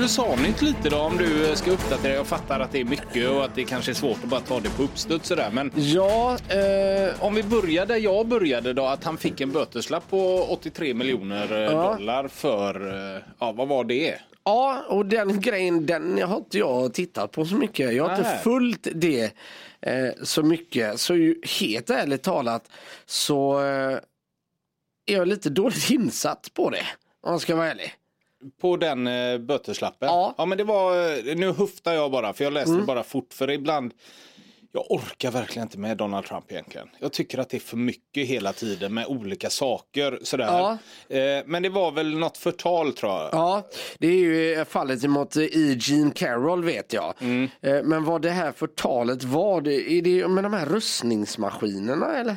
USA-nytt lite då om du ska uppdatera. Jag fattar att det är mycket och att det kanske är svårt att bara ta det på uppstuds sådär. Men Ja, eh, om vi börjar där jag började då, att han fick en böteslapp på 83 miljoner eh, Ja. dollar för, eh, ja vad var det? ja, och den grejen den har inte jag tittat på så mycket. Jag har inte Nej. följt det eh, så mycket. Så ju, helt ärligt talat så eh, är jag lite dåligt insatt på det. Om jag ska vara ärlig. På den eh, böteslappen? Ja. Mm. ja men det var, eh, nu höftar jag bara för jag läste det bara fort för ibland jag orkar verkligen inte med Donald Trump egentligen. Jag tycker att det är för mycket hela tiden med olika saker. Sådär. Ja. Eh, men det var väl något förtal tror jag. Ja, det är ju fallet emot E. Jean Carroll vet jag. Eh, Men vad det här förtalet var, det, är det med de här röstningsmaskinerna eller?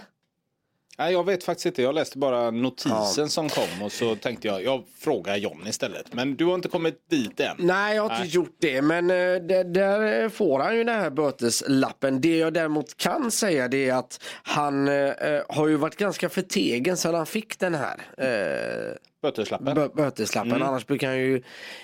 Nej, jag vet faktiskt inte. Jag läste bara notisen som kom och så tänkte jag, jag frågar John istället. Men du har inte kommit dit än. Nej, jag har inte Nej. gjort det, men eh, där, där får han ju den här böteslappen. Det jag däremot kan säga det är att han eh, har ju varit ganska förtegen sedan han fick den här eh, Böteslappen. bö- böteslappen. Mm. Annars brukar han ju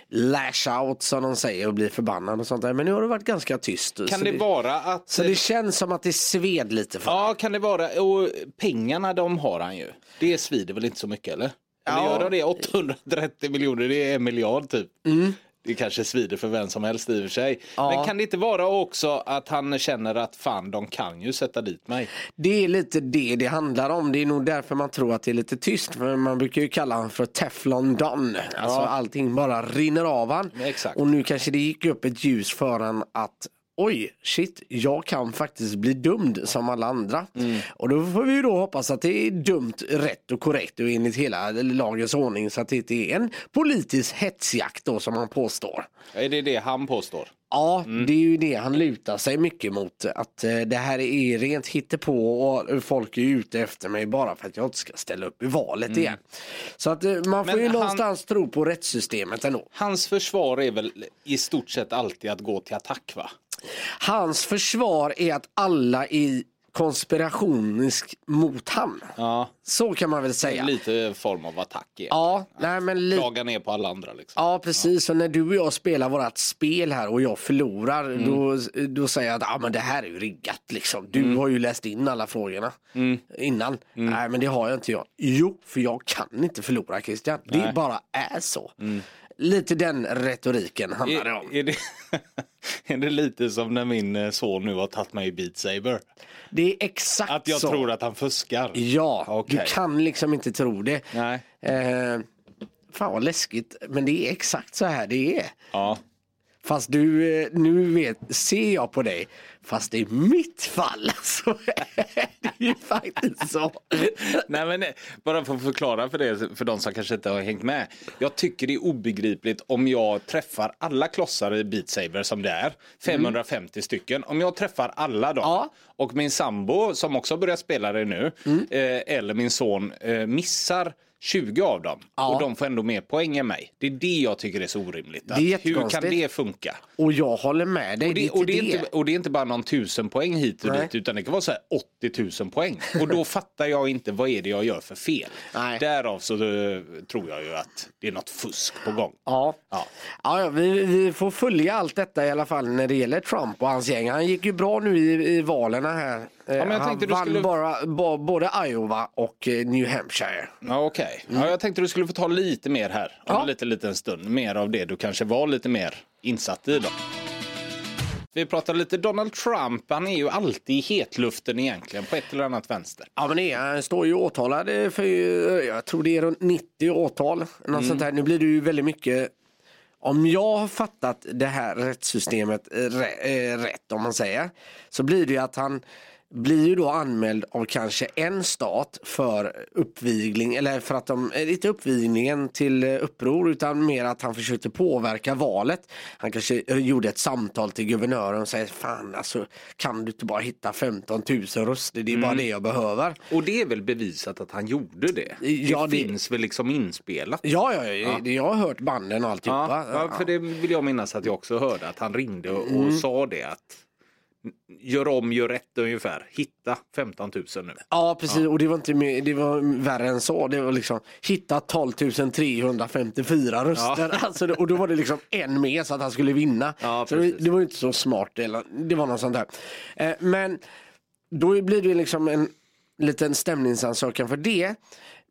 lash out som de säger och bli förbannad och sånt där. Men nu har det varit ganska tyst. Kan så det vara att... Så det känns som att det sved lite för Ja, kan det vara. Och pengarna de har han ju. Det svider väl inte så mycket eller? Eller Ja. gör de det? 830 miljoner, det är en miljard typ. Det kanske svider för vem som helst i och för sig. Ja. Men kan det inte vara också att han känner att fan de kan ju sätta dit mig. Det är lite det det handlar om. Det är nog därför man tror att det är lite tyst. För man brukar ju kalla honom för Teflon Don. Alltså Ja. allting bara rinner av han. Exakt. Och nu kanske det gick upp ett ljus för han att oj, shit, jag kan faktiskt bli dömd som alla andra. Mm. Och då får vi ju då hoppas att det är dumt, rätt och korrekt och enligt hela lagens ordning så att det inte är en politisk hetsjakt då som han påstår. Är det det han påstår? Ja, Mm. det är ju det han lutar sig mycket mot. Att eh, det här är rent hittepå och folk är ute efter mig bara för att jag inte ska ställa upp i valet igen. Så att eh, man får Mm. Men ju han- någonstans tro på rättssystemet ändå. Hans försvar är väl i stort sett alltid att gå till attack va? Hans försvar är att alla är konspirationisk mot han. Ja, Så kan man väl säga. lite form av attack. Ja. Ja, nej men lite. Klaga ner på alla andra liksom. Ja precis, och när du och jag spelar vårat spel här och jag förlorar Mm. då, då säger jag att ah, men det här är ju riggat liksom. Du Mm. har ju läst in alla frågorna innan. Nej men det har jag inte jag. Jo, för jag kan inte förlora Christian. Det Nej. bara är så. Lite den retoriken handlar det om. Är, är, det, är det lite som när min eh, son nu har tagit mig i Beat Saber? Det är exakt Att jag så. tror att han fuskar? Ja, Okej. du kan liksom inte tro det. Nej. Eh, fan vad läskigt, men det är exakt så här det är. Ja. Fast du, eh, nu vet, ser jag på dig, fast i mitt fall så är det ju faktiskt så. Nej men eh, bara för att förklara för det, för de som kanske inte har hängt med. Jag tycker det är obegripligt om jag träffar alla klossar i Beat Saber som det är. 550 stycken. Om jag träffar alla dem Ja. och min sambo som också har börjat spela det nu eh, eller min son eh, missar 20 av dem Ja. och de får ändå mer poäng än mig. Det är det jag tycker är så orimligt. Är hur kan det funka? Och jag håller med dig, Och det, det, och, det är det. inte, och det är inte bara någon tusen poäng hit och Nej. dit utan det kan vara så här 80 000 poäng. Och då fattar jag inte vad är det jag gör för fel. Nej. Därav så eh, tror jag ju att det är något fusk på gång. Ja. Ja. Ja, ja, vi, vi får följa allt detta i alla fall när det gäller Trump och hans gäng. Han gick ju bra nu i, i valen här. Eh, men jag han tänkte du vann skulle- bara, ba, både Iowa och eh, New Hampshire. Ja, Okej, ja, jag tänkte du skulle få ta lite mer här om Ja. en liten, liten stund. Mer av det du kanske var lite mer insatt i då. Vi pratar lite Donald Trump. Han är ju alltid i hetluften egentligen på ett eller annat vänster. Ja men det är, han står ju åtalad för, jag tror det är runt 90 åtal. Något här. Nu blir det ju väldigt mycket om jag har fattat det här rättssystemet rä- eh, rätt om man säger så blir det ju att han blir ju då anmäld av kanske en stat för uppvigling eller för att de, eh, inte uppvigningen till eh, uppror utan mer att han försökte påverka valet. Han kanske eh, gjorde ett samtal till guvernören och säger fan alltså kan du inte bara hitta 15 000 röster det är bara det jag behöver. Och det är väl bevisat att han gjorde det? Ja, det det- finns väl liksom inspelat? Ja, ja, ja. jag har hört banden och alltihopa. Ja, ja, för det vill jag minnas att jag också hörde att han ringde och, Mm. och sa det att gör om, gör rätt ungefär. Hitta 15 000 nu. Ja precis och det var inte mer, det var värre än så. Det var liksom hitta 12 354 röster. Alltså, det- och då var det liksom en mer så att han skulle vinna. Ja, så det, det var inte så smart. Det var något sånt där. Eh, men då blir det liksom en liten stämningsansökan för det.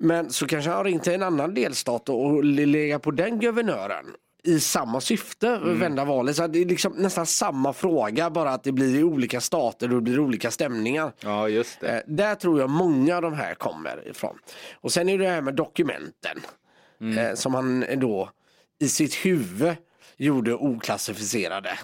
Men så kanske han ringt till en annan delstat och och lägga på den guvernören i samma syfte, Mm. vända valet. Så det är liksom nästan samma fråga, bara att det blir i olika stater och det blir olika stämningar. Ja, just det. Eh, där tror jag många av de här kommer ifrån. Och sen är det här med dokumenten. Eh, som han då i sitt huvud gjorde oklassificerade.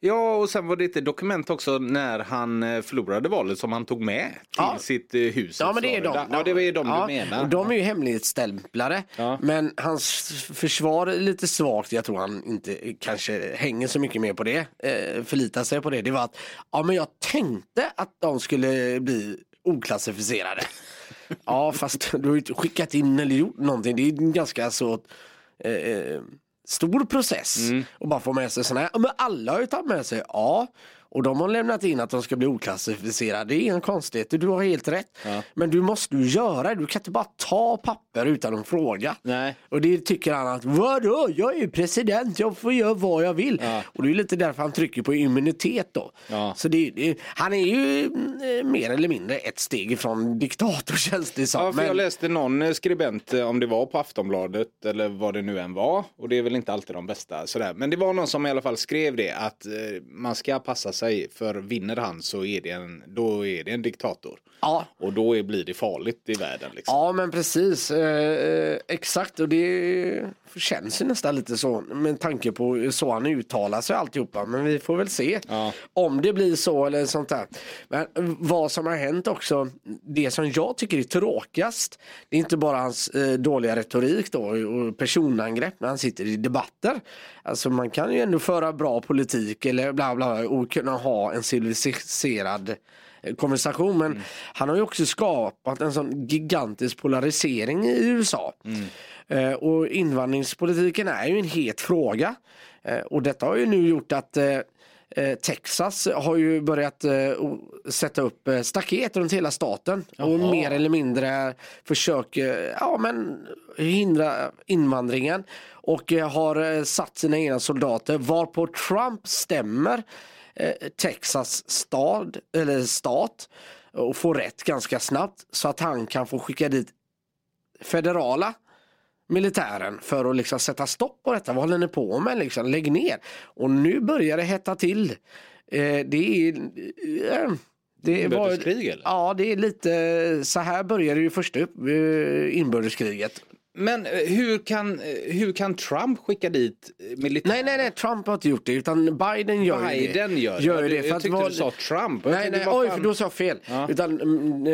Ja, och sen var det ett dokument också när han eh, förlorade valet som han tog med till Ja. sitt eh, hus. Ja men det är de. Florida. Ja, det var de Ja, du menar. De är ju hemlighetsstämplade. Ja. Men hans försvar är lite svagt. Jag tror han inte kanske hänger så mycket mer på det. Eh, förlitar sig på det. Det var att ja, men jag tänkte att de skulle bli oklassificerade. ja fast du har ju inte skickat in eller gjort någonting. Det är ganska så eh, eh, stor process. Mm. Och bara få med sig sådana här. Men alla har ju tagit med sig. Ja. Och de har lämnat in att de ska bli oklassificerade. Det är ingen konstighet. Du har helt rätt. Men du måste ju göra det. Du kan inte bara ta papper utan att fråga. Nej. Och det tycker han att vadå? Jag är ju president. Jag får göra vad jag vill. Ja. Och det är lite därför han trycker på immunitet då. Ja. Så det, det, han är ju mm, mer eller mindre ett steg ifrån diktator känns det som. Ja, för jag läste någon eh, skribent, eh, om det var på Aftonbladet eller vad det nu än var. Och det är väl inte alltid de bästa. Sådär. Men det var någon som i alla fall skrev det att eh, man ska passa sig för vinner han så är det en, då är det en diktator ja. Och då är, blir det farligt i världen. Liksom. Ja men precis, eh, exakt och det känns ju nästan lite så med tanke på så han uttalar sig alltihopa. Men vi får väl se Ja. om det blir så eller sånt där. Men vad som har hänt också, det som jag tycker är tråkigast, det är inte bara hans eh, dåliga retorik då och personangrepp när han sitter i debatter. Alltså man kan ju ändå föra bra politik eller bla bla och kunna ha en civiliserad eh, konversation. Men han har ju också skapat en sån gigantisk polarisering i USA. Eh, och invandringspolitiken är ju en het fråga. Eh, och detta har ju nu gjort att eh, eh, Texas har ju börjat eh, sätta upp eh, staket runt hela staten och Jaha. mer eller mindre försöker ja, men, hindra invandringen och har satt sina egna soldater varpå Trump stämmer Texas stad, eller stat och får rätt ganska snabbt så att han kan få skicka dit federala militären för att liksom sätta stopp på detta. Vad håller ni på med? Liksom, lägg ner. Och nu börjar det hetta till. Eh, det är... Eh, det var, Inbördeskrig, eller? Ja, det är lite så här började ju första upp, eh, inbördeskriget. Men eh, hur kan, eh, hur kan Trump skicka dit eh, militär? Nej, nej, nej, Trump har inte gjort det utan Biden gör det. Biden gör det. Gör Du- det för jag att tyckte vara- du sa Trump. Nej, nej, oj, fan- för då sa jag fel. Ja. Utan mm,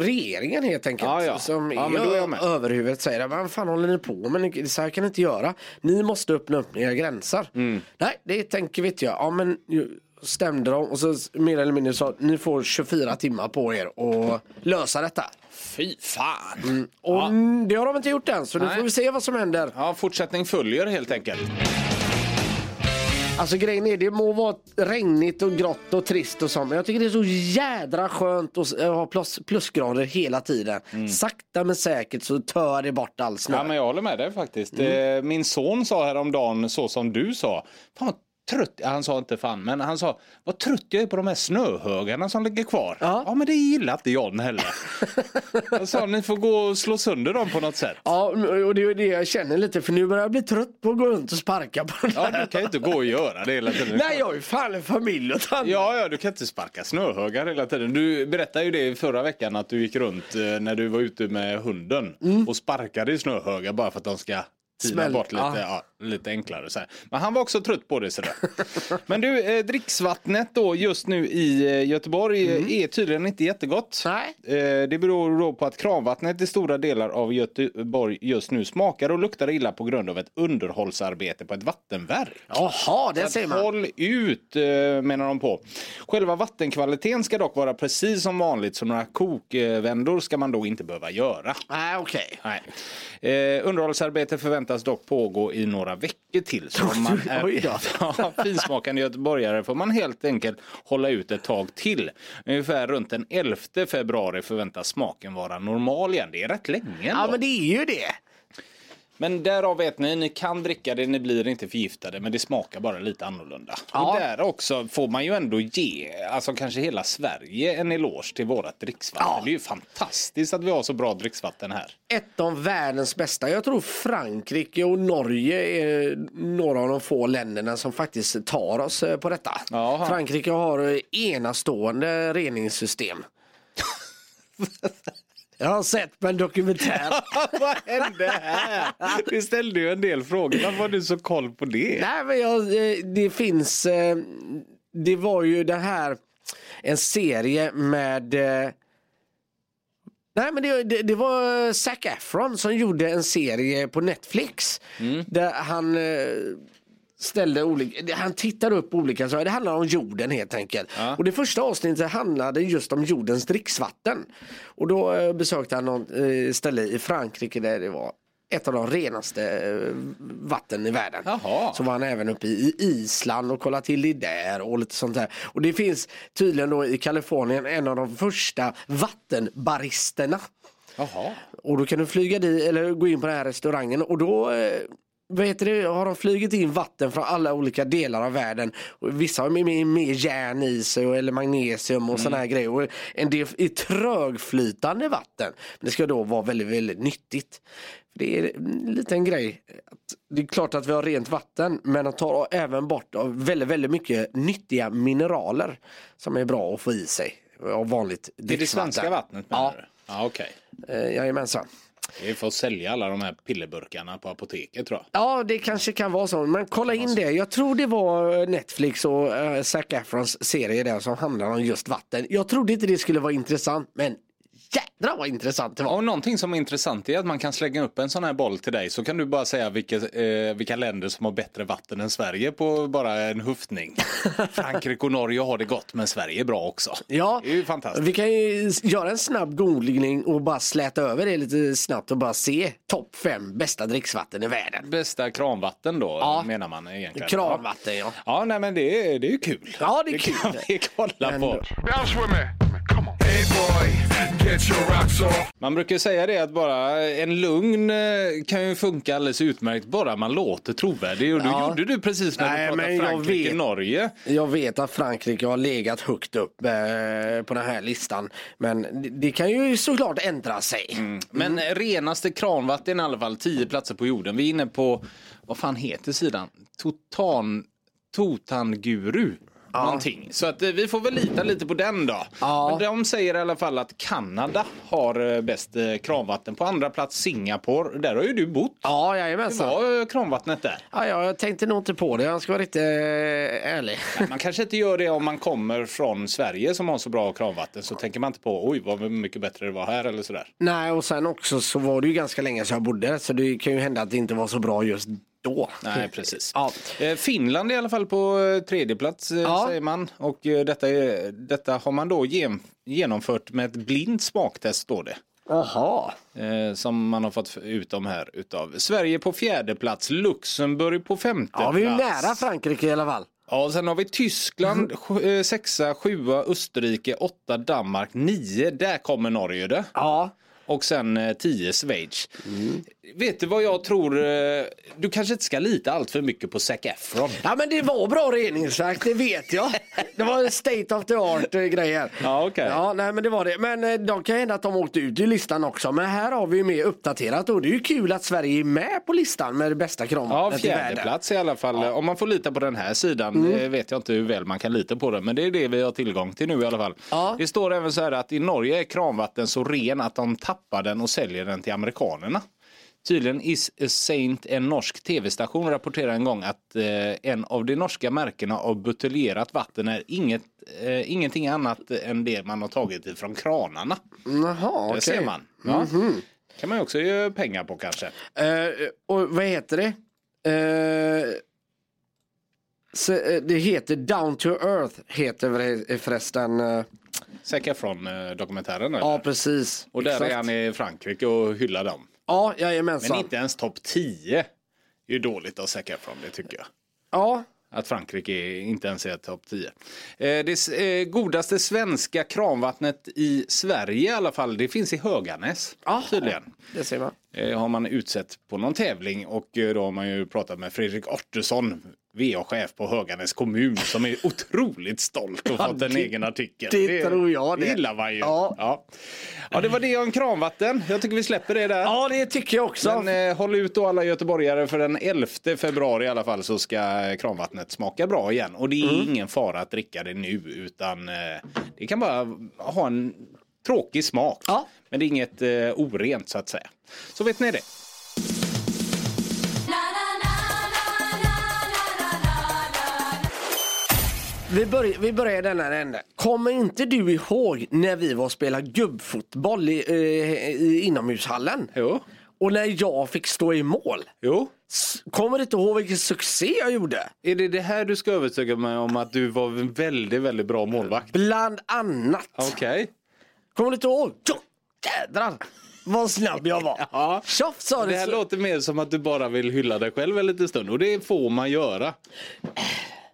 regeringen helt enkelt. Ja, ja. Som Ja, är men är med. överhuvudet säger vad fan håller ni på med? Så här kan ni inte göra. Ni måste öppna upp era gränser. Mm. Nej, det tänker vi inte göra. Ja, men stämde de och så mer eller mindre sa ni får 24 timmar på er att lösa detta. Fy fan. Och Ja. mm, det har de inte gjort än så nu Nej. får vi se vad som händer. Ja, fortsättning följer helt enkelt. Alltså grejen är, det må vara regnigt och grått och trist och så, men jag tycker det är så jädra skönt att ha plus, plusgrader hela tiden. Sakta men säkert så tör det bort all snö. Mm. Ja, men jag håller med dig faktiskt. Mm. Eh, Min son sa häromdagen så som du sa. Fan trött, han sa inte fan, men han sa vad trött jag är på de här snöhögarna som ligger kvar. Ja. men det gillar inte John heller. jag sa ni får gå och slå sönder dem på något sätt. Ja, och det är det jag känner lite för nu börjar jag bli trött på att gå runt och sparka på den Ja, du kan ju inte gå och göra det hela tiden. Nej, jag har ju fan en familj att ta. Ja, ja, du kan inte sparka snöhögar hela tiden. Du berättade ju det förra veckan att du gick runt eh, när du var ute med hunden och sparkade i snöhögar bara för att de ska tina Smäll, bort lite, ja. ja. lite enklare. Så här. Men han var också trött på det. Så. Men du, eh, dricksvattnet då just nu i eh, Göteborg eh, är tydligen inte jättegott. Nej. Eh, det beror då på att kranvattnet i stora delar av Göteborg just nu smakar och luktar illa på grund av ett underhållsarbete på ett vattenverk. Jaha, det ser man. Håll ut, eh, menar de på. Själva vattenkvaliteten ska dock vara precis som vanligt, så några kokvändor ska man då inte behöva göra. Nej, okej. Nej. Eh, underhållsarbete förväntas förväntas dock pågå i några veckor till. Så om man är ja, finsmakande göteborgare får man helt enkelt hålla ut ett tag till. Ungefär runt den 11 februari förväntas smaken vara normal igen. Det är rätt länge Ja ändå. men det är ju det. Men därav vet ni, ni kan dricka det, ni blir inte förgiftade, men det smakar bara lite annorlunda. Ja. Och där också får man ju ändå ge, alltså kanske hela Sverige en eloge till vårat dricksvatten. Ja. Det är ju fantastiskt att vi har så bra dricksvatten här. Ett av världens bästa. Jag tror Frankrike och Norge är några av de få länderna som faktiskt tar oss eh, på detta. Jaha. Frankrike har eh, enastående reningssystem. Jag har sett på en dokumentär. Vad hände här? Du ställde ju en del frågor, varför har du så koll på det? Nej men jag, eh, det finns, eh, det var ju den här, en serie med eh, Nej men det, det, det var Zac Efron som gjorde en serie på Netflix. Där han ställde olika, han tittar upp olika saker. Det handlar om jorden helt enkelt. Ja. Och det första avsnittet handlade just om jordens dricksvatten. Och då eh, besökte han något eh, ställe i Frankrike där det var ett av de renaste eh, vatten i världen. Jaha. Så var han även uppe i Island och kollade till det där och lite sånt där. Och det finns tydligen då i Kalifornien en av de första vattenbaristerna. Jaha. Och då kan du flyga dit eller gå in på den här restaurangen och då vad heter det, har de flugit in vatten från alla olika delar av världen. Och vissa har med, med järn i sig och, eller magnesium och sådana här grejer. Och en del är trögflytande vatten. Men det ska då vara väldigt, väldigt nyttigt. Det är en liten grej. Det är klart att vi har rent vatten men de tar även bort väldigt, väldigt mycket nyttiga mineraler som är bra att få i sig av vanligt Det är det dricksvatten. svenska vattnet menar Ja, du? Ja, okej. eh, jajamensan. Vi får sälja alla de här pillerburkarna på apoteket tror jag. Ja, det kanske kan vara så. Men kolla in det. Jag tror det var Netflix och uh, Zac Efrons serie där som handlar om just vatten. Jag trodde inte det skulle vara intressant, men jädra vad intressant det var. Och någonting som är intressant är att man kan slänga upp en sån här boll till dig så kan du bara säga vilka, eh, vilka länder som har bättre vatten än Sverige på bara en höftning. Frankrike och Norge har det gott men Sverige är bra också. Ja, Det är ju fantastiskt. vi kan ju göra en snabb googling och bara släta över det lite snabbt och bara se topp fem bästa dricksvatten i världen. Bästa kranvatten då Ja. menar man egentligen. Kranvatten ja. Ja, nej men det är, det är ju kul. Ja, det är kul. kan vi kolla Men- på. Man brukar säga det att bara en lugn eh, kan ju funka alldeles utmärkt bara man låter trovärdig. Och det Ja. gjorde du precis när Nej, du pratade jag Frankrike, vet. Norge. Jag vet att Frankrike har legat högt upp eh, på den här listan. Men det, det kan ju såklart ändra sig. Men renaste kranvatten i alla fall, 10 platser på jorden. Vi är inne på, vad fan heter sidan? Totan, Totanguru. Någonting. Så att eh, vi får väl lita lite på den då. Ja. Men de säger i alla fall att Kanada har eh, bäst eh, kranvatten. På andra plats Singapore. Där har ju du bott. Ja, Det jajamensan. var eh, kranvattnet där. Ja, ja, jag tänkte nog inte på det. Jag ska vara eh, ärlig. Man kanske inte gör det om man kommer från Sverige som har så bra kranvatten. Så tänker man inte på oj vad mycket bättre det var här eller sådär. Nej, och sen också så var det ju ganska länge sedan jag bodde. Så det kan ju hända att det inte var så bra just då. Nej, precis. Ja. Eh, Finland är i alla fall på eh, tredje plats eh, Ja. säger man. Och detta, detta har man då genomfört med ett blint smaktest står det. Jaha. Eh, som man har fått ut de här utav. Sverige på fjärde plats, Luxemburg på femte Ja, vi är ju plats. nära Frankrike i alla fall. Ja, och sen har vi Tyskland eh, sexa, sjua, Österrike, åtta, Danmark, nio. Där kommer Norge det. Ja. Och sen 10 Schweiz. Mm. Vet du vad jag tror? eh, Du kanske inte ska lita allt för mycket på Zac Efron. Ja men det var bra reningsverk, det vet jag. Det var state of the art eh, grejer. Ja, okej. Ja, nej men det var det. Men eh, de kan hända att de åkte ut i listan också. Men här har vi ju mer uppdaterat och det är ju kul att Sverige är med på listan med det bästa Ja, kranvattnet i fjärde plats i alla fall. Om man får lita på den här sidan. Mm. Det vet jag inte hur väl man kan lita på den. Men det är det vi har tillgång till nu i alla fall. Ja. Det står även så här att i Norge är kranvatten så ren att de tappar den och säljer den till amerikanerna. Tydligen Is a Saint, en norsk tv-station, rapporterade en gång att eh, en av de norska märkena av buteljerat vatten är inget, eh, ingenting annat än det man har tagit ifrån kranarna. Jaha, Det okej. Mhm. ser man. Ja. kan man ju också göra pengar på kanske. Eh, och vad heter det? Eh, så, eh, det heter Down to Earth, heter det förresten. eh, från eh, dokumentären. ja, eller? precis. Och där Exakt. är han i Frankrike och hyllar dem. Ja, jajamensan. Men inte ens topp 10. Det är ju dåligt av Zac Efron, det tycker jag. Ja, Att Frankrike inte ens är topp 10. Eh, det eh, godaste svenska kranvattnet i Sverige i alla fall, det finns i Höganäs. Jaha. Tydligen. det ser man. Eh, har man utsett på någon tävling och då har man ju pratat med Fredrik Ottosson, VA-chef på Höganäs kommun som är otroligt stolt och fått en det- egen artikel. det tror jag det. gillar man ju. Ja. Ja. Ja. det var det om kranvatten. Jag tycker vi släpper det där. Ja, det tycker jag också. Men eh, håll ut då alla göteborgare för den 11 februari i alla fall så ska kranvattnet smaka bra igen. Och det är Mm. ingen fara att dricka det nu utan eh, det kan bara ha en tråkig smak. Ja. Men det är inget eh, orent så att säga. Så vet ni det. Vi, börjar, vi börjar i denna ände. Kommer inte du ihåg när vi var och spelade gubbfotboll i, eh, i inomhushallen? Jo. Och när jag fick stå i mål? Jo. S- Kommer du inte ihåg vilken succé jag gjorde? Är det det här du ska övertyga mig om att du var en väldigt, väldigt bra målvakt? Bland annat. Okej. Kommer du inte ihåg? Jädrar vad snabb jag var. Ja. Tjoff sa Det det. här låter mer som att du bara vill hylla dig själv en liten stund och det får man göra.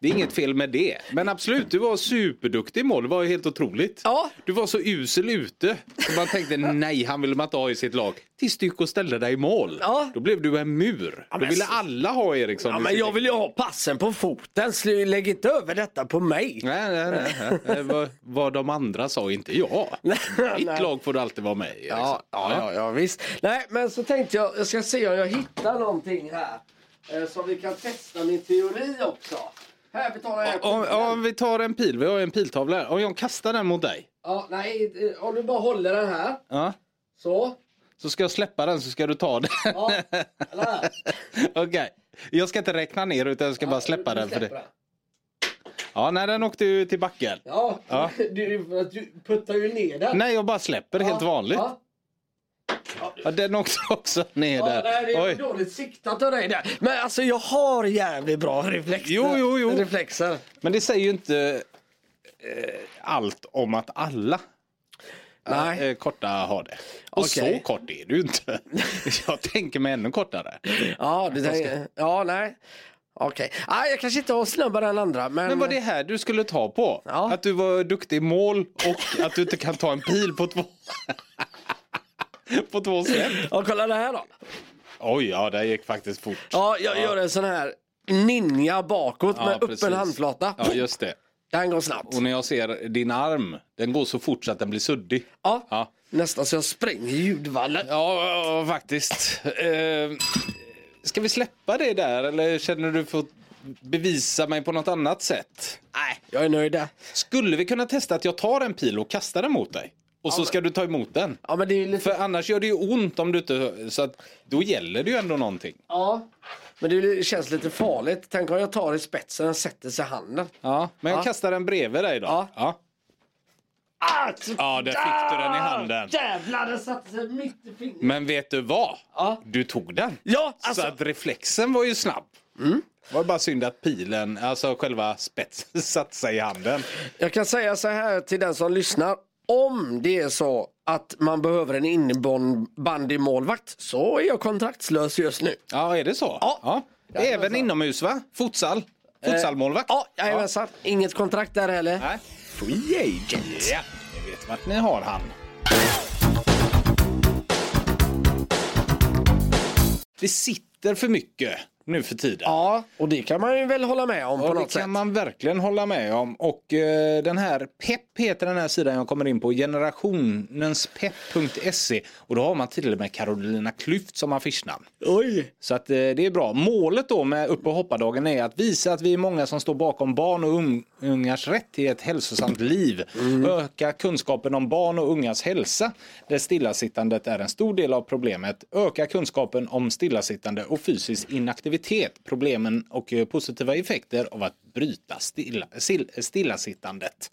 Det är inget fel med det. Men absolut, du var superduktig i mål. Det var helt otroligt. Ja. Du var så usel ute. Så man tänkte nej, han vill man inte ha i sitt lag. Tills du gick och ställde dig i mål. Ja. Då blev du en mur. Då men ville alla ha Eriksson. Ja, men jag vill ju ha passen på foten. Lägg inte över detta på mig. Nej, nej, nej. nej. Eh, vad, vad de andra sa, inte jag. Nej. lag får du alltid vara med i. Ja, ja, ja, ja, visst. Nej, men så tänkte jag, jag ska se om jag hittar någonting här. Eh, så vi kan testa min teori också. Här betalar jag Om, pilen. om vi tar en pil, vi har en piltavla här. Om jag kastar den mot dig. Ja, nej, eh, om du bara håller den här. Ja. Så. Så ska jag släppa den så ska du ta den. Ja, här. Okej. Jag ska inte räkna ner utan jag ska bara släppa Du den för det. Ja, nej den åkte ju till backen. Ja, Ja. Du, du puttar ju ner den. Nej, jag bara släpper helt vanligt. Ja. Ja, den åkte också ner Ja, där. nej, det är Oj. dåligt siktat av dig där. Men alltså jag har jävligt bra reflexer. Jo, jo, jo. reflexer. Men det säger ju inte eh, allt om att alla Nej. eh, korta har det. Och Okej. så kort är du inte. jag tänker mig ännu kortare. Ja, det tänker, ja nej. Okej. Ah, jag kanske inte har snabbare än andra. Men, Men var det här du skulle ta på? Ja. Att du var duktig i mål och att du inte kan ta en pil på två... på två släpp? Ja, kolla det här då. Oj, ja det gick faktiskt fort. Ja, jag gör en sån här ninja bakåt Ja, med precis. öppen handflata. Ja, just det. Den går snabbt. Och när jag ser din arm, den går så fort så att den blir suddig. Ja, Ja, nästan så jag spränger ljudvallen. ja, ja faktiskt. Eh, ska vi släppa det där eller känner du för att bevisa mig på något annat sätt? Nej, jag är nöjd där. Skulle vi kunna testa att jag tar en pil och kastar den mot dig? Och så ska du ta emot den? Ja, men det är lite... För annars gör det ju ont om du inte... Så att då gäller det ju ändå någonting. Ja. Men det känns lite farligt. Tänk om jag tar i spetsen och sätter sig i handen. Ja, men jag Ja. kastar den bredvid dig då. Ja. Ja, Ah, ja där fick du den i handen. Jävlar, den satte sig mitt i fingret. Men vet du vad? Ja. Du tog den. Ja, alltså. Så att reflexen var ju snabb. Det var bara synd att pilen, alltså själva spetsen, satte sig i handen. Jag kan säga så här till den som lyssnar. Om det är så att man behöver en innebandymålvakt så är jag kontraktslös just nu. Ja, är det så? Ja. Även inomhus va? Futsal? Futsalmålvakt? Ja, jajamensan. Inget kontrakt där heller. Nej. Free agent. Ja, ni vet vart ni har han. Det sitter för mycket nu för tiden. Ja, och det kan man ju väl hålla med om på Ja, det något kan sätt. man verkligen hålla med om. Och eh, den här PEP heter den här sidan jag kommer in på, generationenspepp.se. Och då har man till och med Carolina Klüft som affischnamn. Oj. Så att eh, det är bra. Målet då med upp och hoppa-dagen är att visa att vi är många som står bakom barn och ung- ungars rätt till ett hälsosamt liv. Öka kunskapen om barn och ungas hälsa. Där stillasittandet är en stor del av problemet. Öka kunskapen om stillasittande och fysisk inaktivitet. Problemen och eh, positiva effekter av att bryta stilla, still, stillasittandet.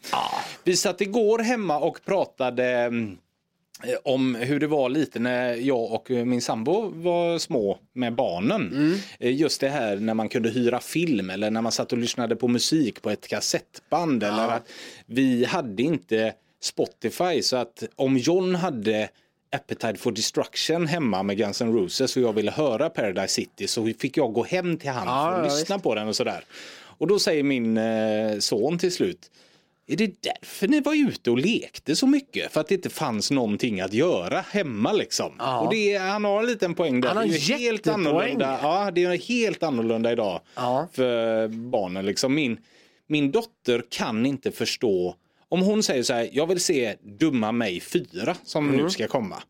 Vi satt igår hemma och pratade mm, eh, om hur det var lite när jag och eh, min sambo var små med barnen. Eh, Just det här när man kunde hyra film eller när man satt och lyssnade på musik på ett kassettband. Eller att vi hade inte Spotify så att om John hade Appetite for Destruction hemma med Guns N' Roses och jag ville höra Paradise City så fick jag gå hem till han Ja, för att ja, lyssna på den och sådär. Och då säger min eh, son till slut är det därför ni var ute och lekte så mycket? För att det inte fanns någonting att göra hemma liksom. Ja. Och det, är- han har en liten poäng där. Han har det är helt annorlunda. Ja, det är helt annorlunda idag Ja. för barnen. Liksom. Min, min dotter kan inte förstå. Om hon säger så här, jag vill se Dumma mig 4 som Mm. nu ska komma.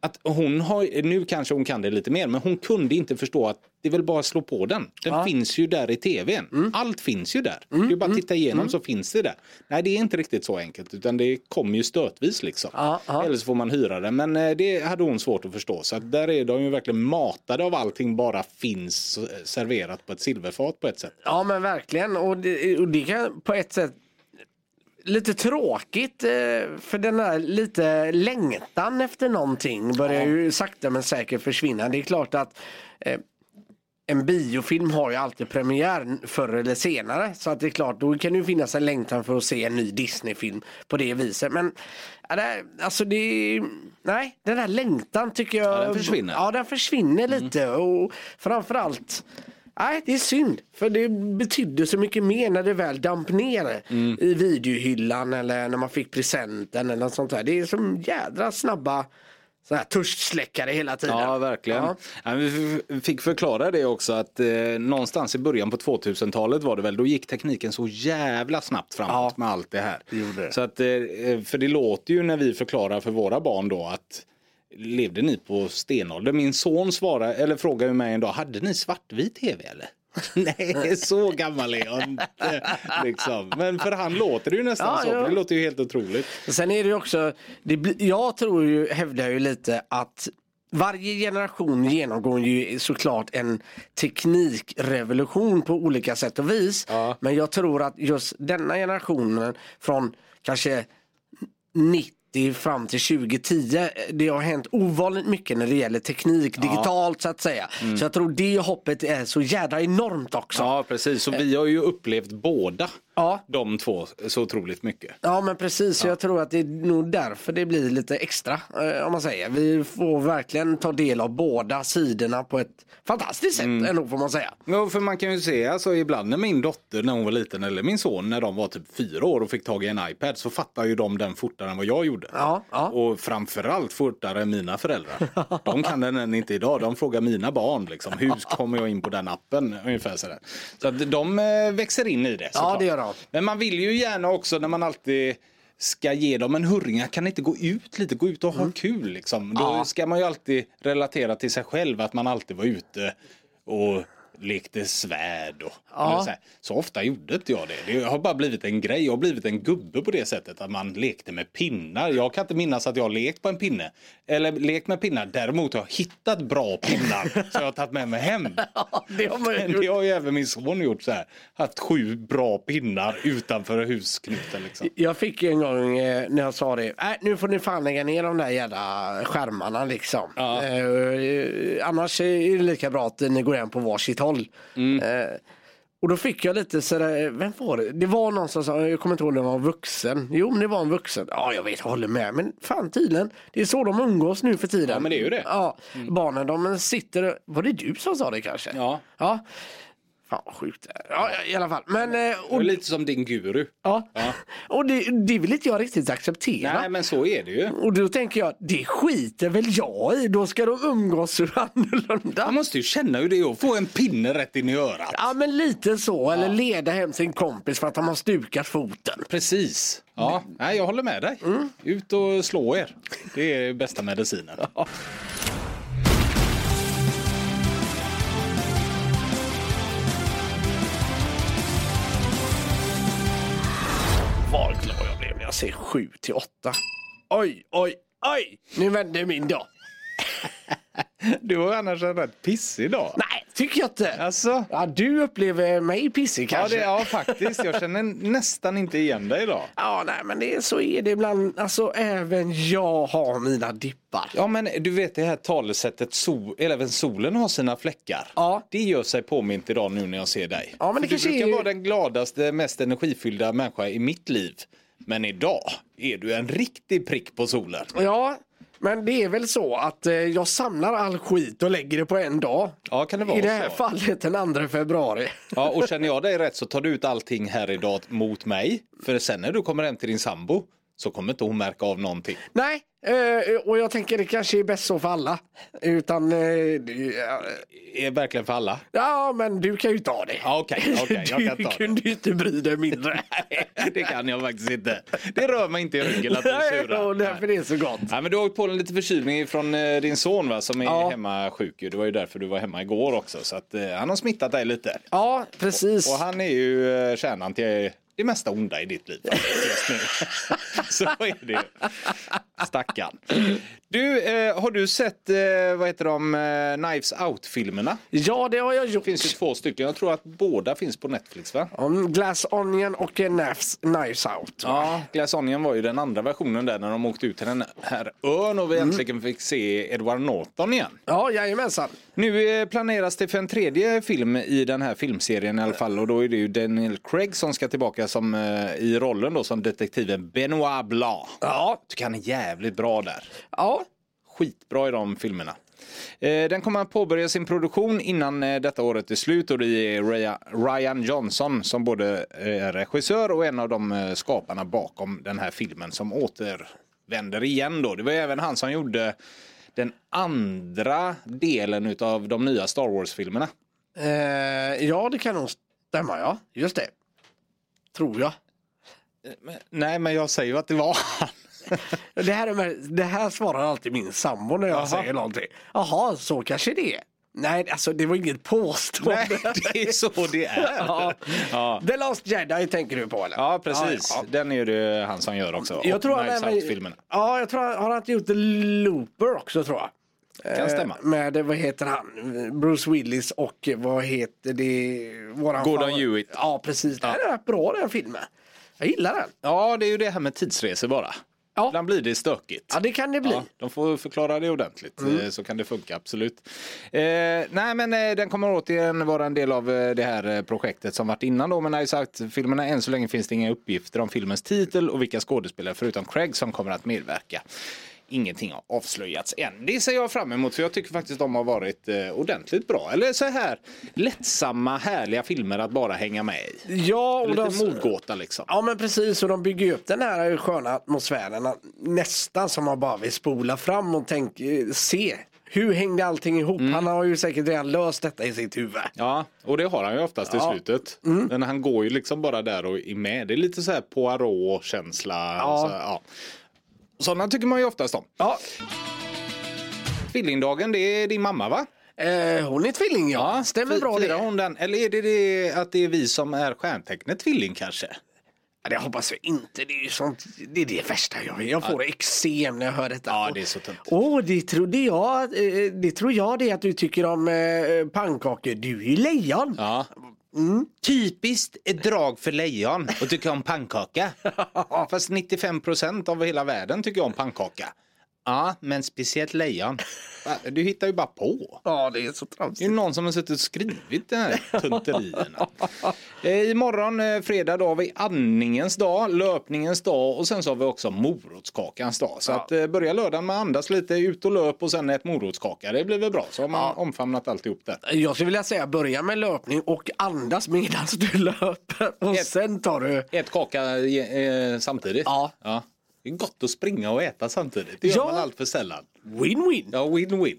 Att hon har, nu kanske hon kan det lite mer, men hon kunde inte förstå att det är väl bara att slå på den. Den finns ju där i tvn. Mm. Allt finns ju där. Det är bara att titta igenom så finns det där. Nej, det är inte riktigt så enkelt, utan det kommer ju stötvis liksom. Ja, ja. Eller så får man hyra den. Men eh, det hade hon svårt att förstå. Så att där är de ju verkligen matade av allting bara finns eh, serverat på ett silverfat på ett sätt. Ja men verkligen och det, och det kan på ett sätt lite tråkigt eh, för den här lite längtan efter någonting börjar ju sakta men säkert försvinna. Det är klart att eh, en biofilm har ju alltid premiär förr eller senare. Så att det är klart, då kan det ju finnas en längtan för att se en ny Disney-film på det viset. Men alltså det, nej, den här längtan tycker jag. Ja, den försvinner. Ja, den försvinner lite och framförallt Nej, det är synd. För det betydde så mycket mer när det väl damp ner i videohyllan eller när man fick presenten eller något sånt där. Det är som jädra snabba så här törstsläckare hela tiden. Ja, verkligen. Ja. Ja, vi fick förklara det också att eh, någonstans i början på 2000-talet var det väl, då gick tekniken så jävla snabbt framåt Ja. med allt det här. Det det. Så att, eh, för det låter ju när vi förklarar för våra barn då att levde ni på stenålder? Min son svarar, eller frågar ju mig en dag, hade ni svartvit tv eller? Nej, så gammal är jag inte. Liksom. Men för han låter det ju nästan Ja, så. ja. Det låter ju helt otroligt. Sen är det ju också, det, jag tror ju, hävdar ju lite att varje generation genomgår ju såklart en teknikrevolution på olika sätt och vis. Ja. Men jag tror att just denna generationen från kanske 90 fram till 2010. Det har hänt ovanligt mycket när det gäller teknik digitalt så att säga. Så jag tror det hoppet är så jädra enormt också. Ja, precis. Så vi har ju upplevt båda Ja. de två så otroligt mycket. Ja men precis, så jag tror att det är nog därför det blir lite extra eh, om man säger. Vi får verkligen ta del av båda sidorna på ett fantastiskt sätt ändå får man säga. Ja, för man kan ju se, alltså ibland när min dotter när hon var liten eller min son när de var typ fyra år och fick tag i en iPad så fattar ju de den fortare än vad jag gjorde. Ja, ja. Och framförallt fortare än mina föräldrar. De kan den än inte idag. De frågar mina barn liksom, hur kommer jag in på den appen? Ungefär sådär. Så att de eh, växer in i det. såklart. det gör de. Men man vill ju gärna också när man alltid ska ge dem en hurringa, kan inte gå ut lite, gå ut och ha kul liksom. Då Mm. Ja. ska man ju alltid relatera till sig själv att man alltid var ute och lekte svärd och Ja. så, här. så ofta gjorde inte jag det. Det har bara blivit en grej. Jag har blivit en gubbe på det sättet att man lekte med pinnar. Jag kan inte minnas att jag har lekt på en pinne. Eller lekt med pinnar. Däremot har jag hittat bra pinnar som jag har tagit med mig hem. Ja, det har man gjort. det har ju även min son gjort så här. Haft sju bra pinnar utanför husknuten liksom. Jag fick en gång eh, när jag sa det, nej nu får ni fan lägga ner de där jävla skärmarna liksom. Ja. Eh, annars är det lika bra att ni går hem på varsitt håll. Mm. Eh, och då fick jag lite sådär, vem var det? Det var någon som sa, jag kommer inte ihåg om det var en vuxen. Jo men det var en vuxen. Ja jag vet, jag håller med. Men fan tydligen, det är så de umgås nu för tiden. Ja, men det är ju det. Ja, barnen de sitter, var det du som sa det kanske? Ja. Ja. Fan vad sjukt. Ja i alla fall. Men, eh, Det och, är lite som din guru. Ja. Ja. Och det, det vill inte jag riktigt acceptera. Nej men så är det ju. Och då tänker jag, det skiter väl jag i. Då ska de umgås så annorlunda. Man måste ju känna hur det är att få en pinne rätt in i örat. Ja men lite så. Eller leda hem sin kompis för att han har stukat foten. Precis. Ja, nej, jag håller med dig. Ut och slå er. Det är bästa medicinen. Vad jag ser 7 till 8. Oj, oj, oj! Nu vände min dag. Du har annars en rätt pissig dag. Nej, tycker jag inte. Alltså? Ja, du upplever mig pissig Ja, kanske. det, ja, faktiskt. Jag känner nästan inte igen dig idag. Ja, nej, men det, är- så är det ibland. Alltså, även jag har mina dippar. Ja, men du vet det här talesättet, sol, även solen har sina fläckar. Ja. Det gör sig påmint idag nu när jag ser dig. Ja, men det För kanske du brukar är- vara den gladaste, mest energifyllda människa i mitt liv. Men idag är du en riktig prick på solen. Ja, Men det är väl så att eh, jag samlar all skit och lägger det på en dag. Ja, kan det vara I det här så? fallet den 2 februari. Ja, och känner jag dig rätt så tar du ut allting här idag mot mig. För sen när du kommer hem till din sambo så kommer inte hon märka av någonting. Nej, eh, och jag tänker det kanske är bäst så för alla. Utan, eh, det- Är verkligen för alla? ja men du kan ju ta det. Okej, okej, jag kan du ta det. kunde ju inte bry dig mindre. Det kan jag faktiskt inte. Det rör mig inte i ryggen att du är Nej, sura. och därför det är så gott. Nej, men du har åkt på en lite förkylning från eh, din son va, som är Ja. hemma sjuk. ju. Det var ju därför du var hemma igår också. Så att, eh, han har smittat dig lite. Ja, precis. Och han är ju eh, kärnan till det mesta onda i ditt liv just nu. Så är det. Stackarn. Du, eh, har du sett, eh, vad heter de, eh, Knives Out-filmerna? Ja, det har jag gjort. Det finns ju två stycken. Jag tror att båda finns på Netflix va? Om Glass Onion och Knives, Knives Out. Ja, Glass Onion var ju den andra versionen där när de åkte ut till den här ön och vi äntligen fick se Edward Norton igen. Ja, jajamensan. Nu eh, planeras det för en tredje film i den här filmserien i alla fall och då är det ju Daniel Craig som ska tillbaka som, eh, i rollen då som detektiven Benoit Blanc. Ja. Tycker han är jävligt bra där. Ja, Skitbra i de filmerna. Eh, Den kommer att påbörja sin produktion innan detta året är slut och det är Rya- Ryan Johnson som både är regissör och en av de skaparna bakom den här filmen som återvänder igen då. Det var även han som gjorde den andra delen utav de nya Star Wars-filmerna. eh, ja det kan nog stämma ja. Just det. Tror jag. Nej, men jag säger ju att det var han. Det här, är med, det här svarar alltid min sambo när jag Jaha. säger någonting. Jaha, så kanske det är. Nej, alltså det var inget påstående. Nej, det är så det är. Ja. Ja. The Last Jedi tänker du på eller? Ja, precis. Ja, ja. Den är ju det han som gör också. Jag Och tror han Knives Out-filmerna. Ja, jag tror han har inte gjort The Looper också tror jag. Kan stämma. Eh, Med, vad heter han, Bruce Willis och vad heter det? Våran Gordon far- Hewitt. Ja, precis. Den är rätt bra den filmen. Jag gillar den. Ja, det är ju det här med tidsresor bara. Ja. Ibland blir det stökigt. Ja, det kan det bli. Ja, de får förklara det ordentligt eh, så kan det funka absolut. Eh, nej men eh, den kommer återigen vara en del av eh, det här eh, projektet som varit innan då med Nice Out-filmerna. Än så länge finns det inga uppgifter om filmens titel och vilka skådespelare förutom Craig som kommer att medverka. Ingenting har avslöjats än. Det ser jag fram emot för jag tycker faktiskt de har varit eh, ordentligt bra. Eller så här lättsamma härliga filmer att bara hänga med i. Ja, och Lite de, mordgåta liksom. Ja men precis och de bygger upp den här sköna atmosfären nästan som man bara vill spola fram och tänk, eh, se hur hängde allting ihop. Mm. Han har ju säkert redan löst detta i sitt huvud. Ja, och det har han ju oftast i Ja. slutet. Men han går ju liksom bara där och är med. Det är lite så här Poirot-känsla. Ja. Så, ja. Sådana tycker man ju oftast om. Ja, Tvillingdagen, det är din mamma va? eh, hon är tvilling ja. Stämmer bra firar det. hon den? Eller är det, det att det är vi som är stjärntecknet tvilling kanske? Ja, det hoppas jag inte. Det är, ju sånt, det, är det värsta jag vet. Jag får eksem när jag hör detta. Ja, det är så tungt. Åh, det trodde jag. eh, Det tror jag det att du tycker om eh, pannkakor. Du är ju lejon. Ja. Typiskt ett drag för lejon och tycker om pannkaka. Fast 95 procent av hela världen tycker om pannkaka. Ja, men speciellt lejon. Du hittar ju bara på. Ja, det är så Det är tramsigt. någon som har suttit och skrivit de här tunterierna. Eh, Imorgon, eh, fredag, då har vi andningens dag, löpningens dag och sen så har vi också morotskakans dag. Så att eh, börja lördagen med att andas lite, ut och löp och sen ett morotskaka. Det blir väl bra. Så har man omfamnat alltihop där. Jag skulle vilja säga börja med löpning och andas medan du löper. Och Ett- sen tar du... Ett kaka eh, samtidigt. Ja. Det är gott att springa och äta samtidigt. Det gör Ja. man allt för sällan. Win-win. Ja, win-win.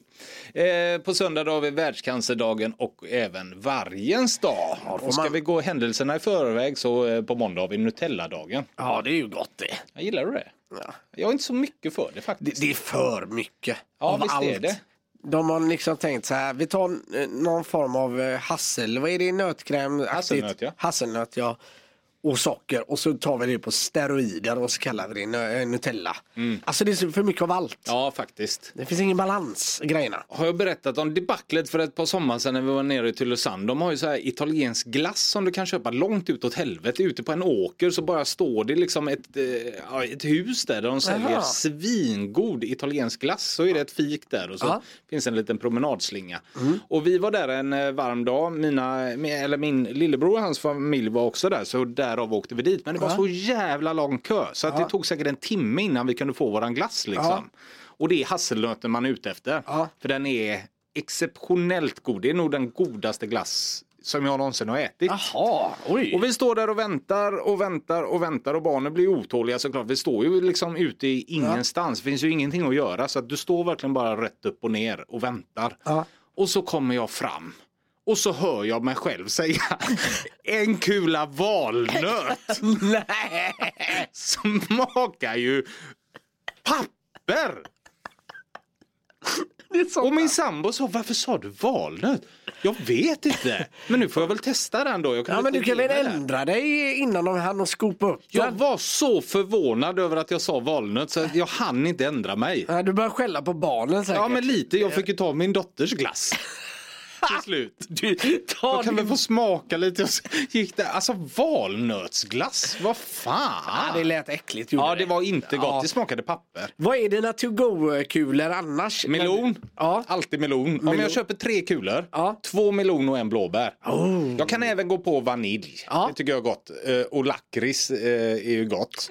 Eh, på söndag då har vi världscancerdagen och även vargens dag. Ja, och ska man- vi gå händelserna i förväg så eh, på måndag har vi Nutella-dagen. Ja, det är ju gott det. Jag gillar du det? Ja. Jag är inte så mycket för det Det, faktiskt. det är för mycket. Ja, av visst är allt. det. De har liksom tänkt så här, vi tar eh, någon form av eh, hassel, vad är det, nötkräm? Hasselnöt, ja. Hasselnöt ja. Och socker och så tar vi det på steroider och så kallar vi det eh, Nutella. Alltså det är för mycket av allt. Mm. Ja, faktiskt. Det finns ingen balans i grejerna. Har jag berättat om debaclet för ett par sommar sedan när vi var nere i Tylösand. De har ju så här italiensk glass som du kan köpa långt utåt helvete. Ute på en åker så bara står det liksom ett, eh, ett hus där, där de säljer Jaha. svingod italiensk glass. Så är det ett fik där och så Ja. finns en liten promenadslinga. Och vi var där en eh, varm dag. Mina, eller min lillebror och hans familj var också där. Så där därav åkte vi dit. Men det var så jävla lång kö så att det tog säkert en timme innan vi kunde få våran glass liksom. Och det är hasselnöten man är ute efter. För den är exceptionellt god. Det är nog den godaste glass som jag någonsin har ätit. Jaha, oj. Och vi står där och väntar och väntar och väntar och barnen blir otåliga såklart. Vi står ju liksom ute i ingenstans. Det finns ju ingenting att göra så att du står verkligen bara rätt upp och ner och väntar. Ja. Och så kommer jag fram. Och så hör jag mig själv säga en kula valnöt. Nej! Smakar ju papper. Och min sambo sa, varför sa du valnöt? Jag vet inte. Men nu får jag väl testa den då. Jag Ja men du kan väl ändra dig innan de hann och skopa upp Jag den? var så förvånad över att jag sa valnöt så jag hann inte ändra mig. Ja, Du börjar skälla på barnen säkert. Ja men lite, jag fick ju ta min dotters glass. Till slut. Du, ta Jag kan din- väl få smaka lite och gick det. Alltså valnötsglass, vad fan. Ja, det lät äckligt. Ja det var inte gott, Ja. det smakade papper. Vad är dina to-go-kulor annars? Melon, Ja. alltid melon. Om Melon. jag köper tre kulor, Ja. två melon och en blåbär. Oh. Jag kan även gå på vanilj, Ja. det tycker jag är gott. Eh, Och lakrits eh, är ju gott.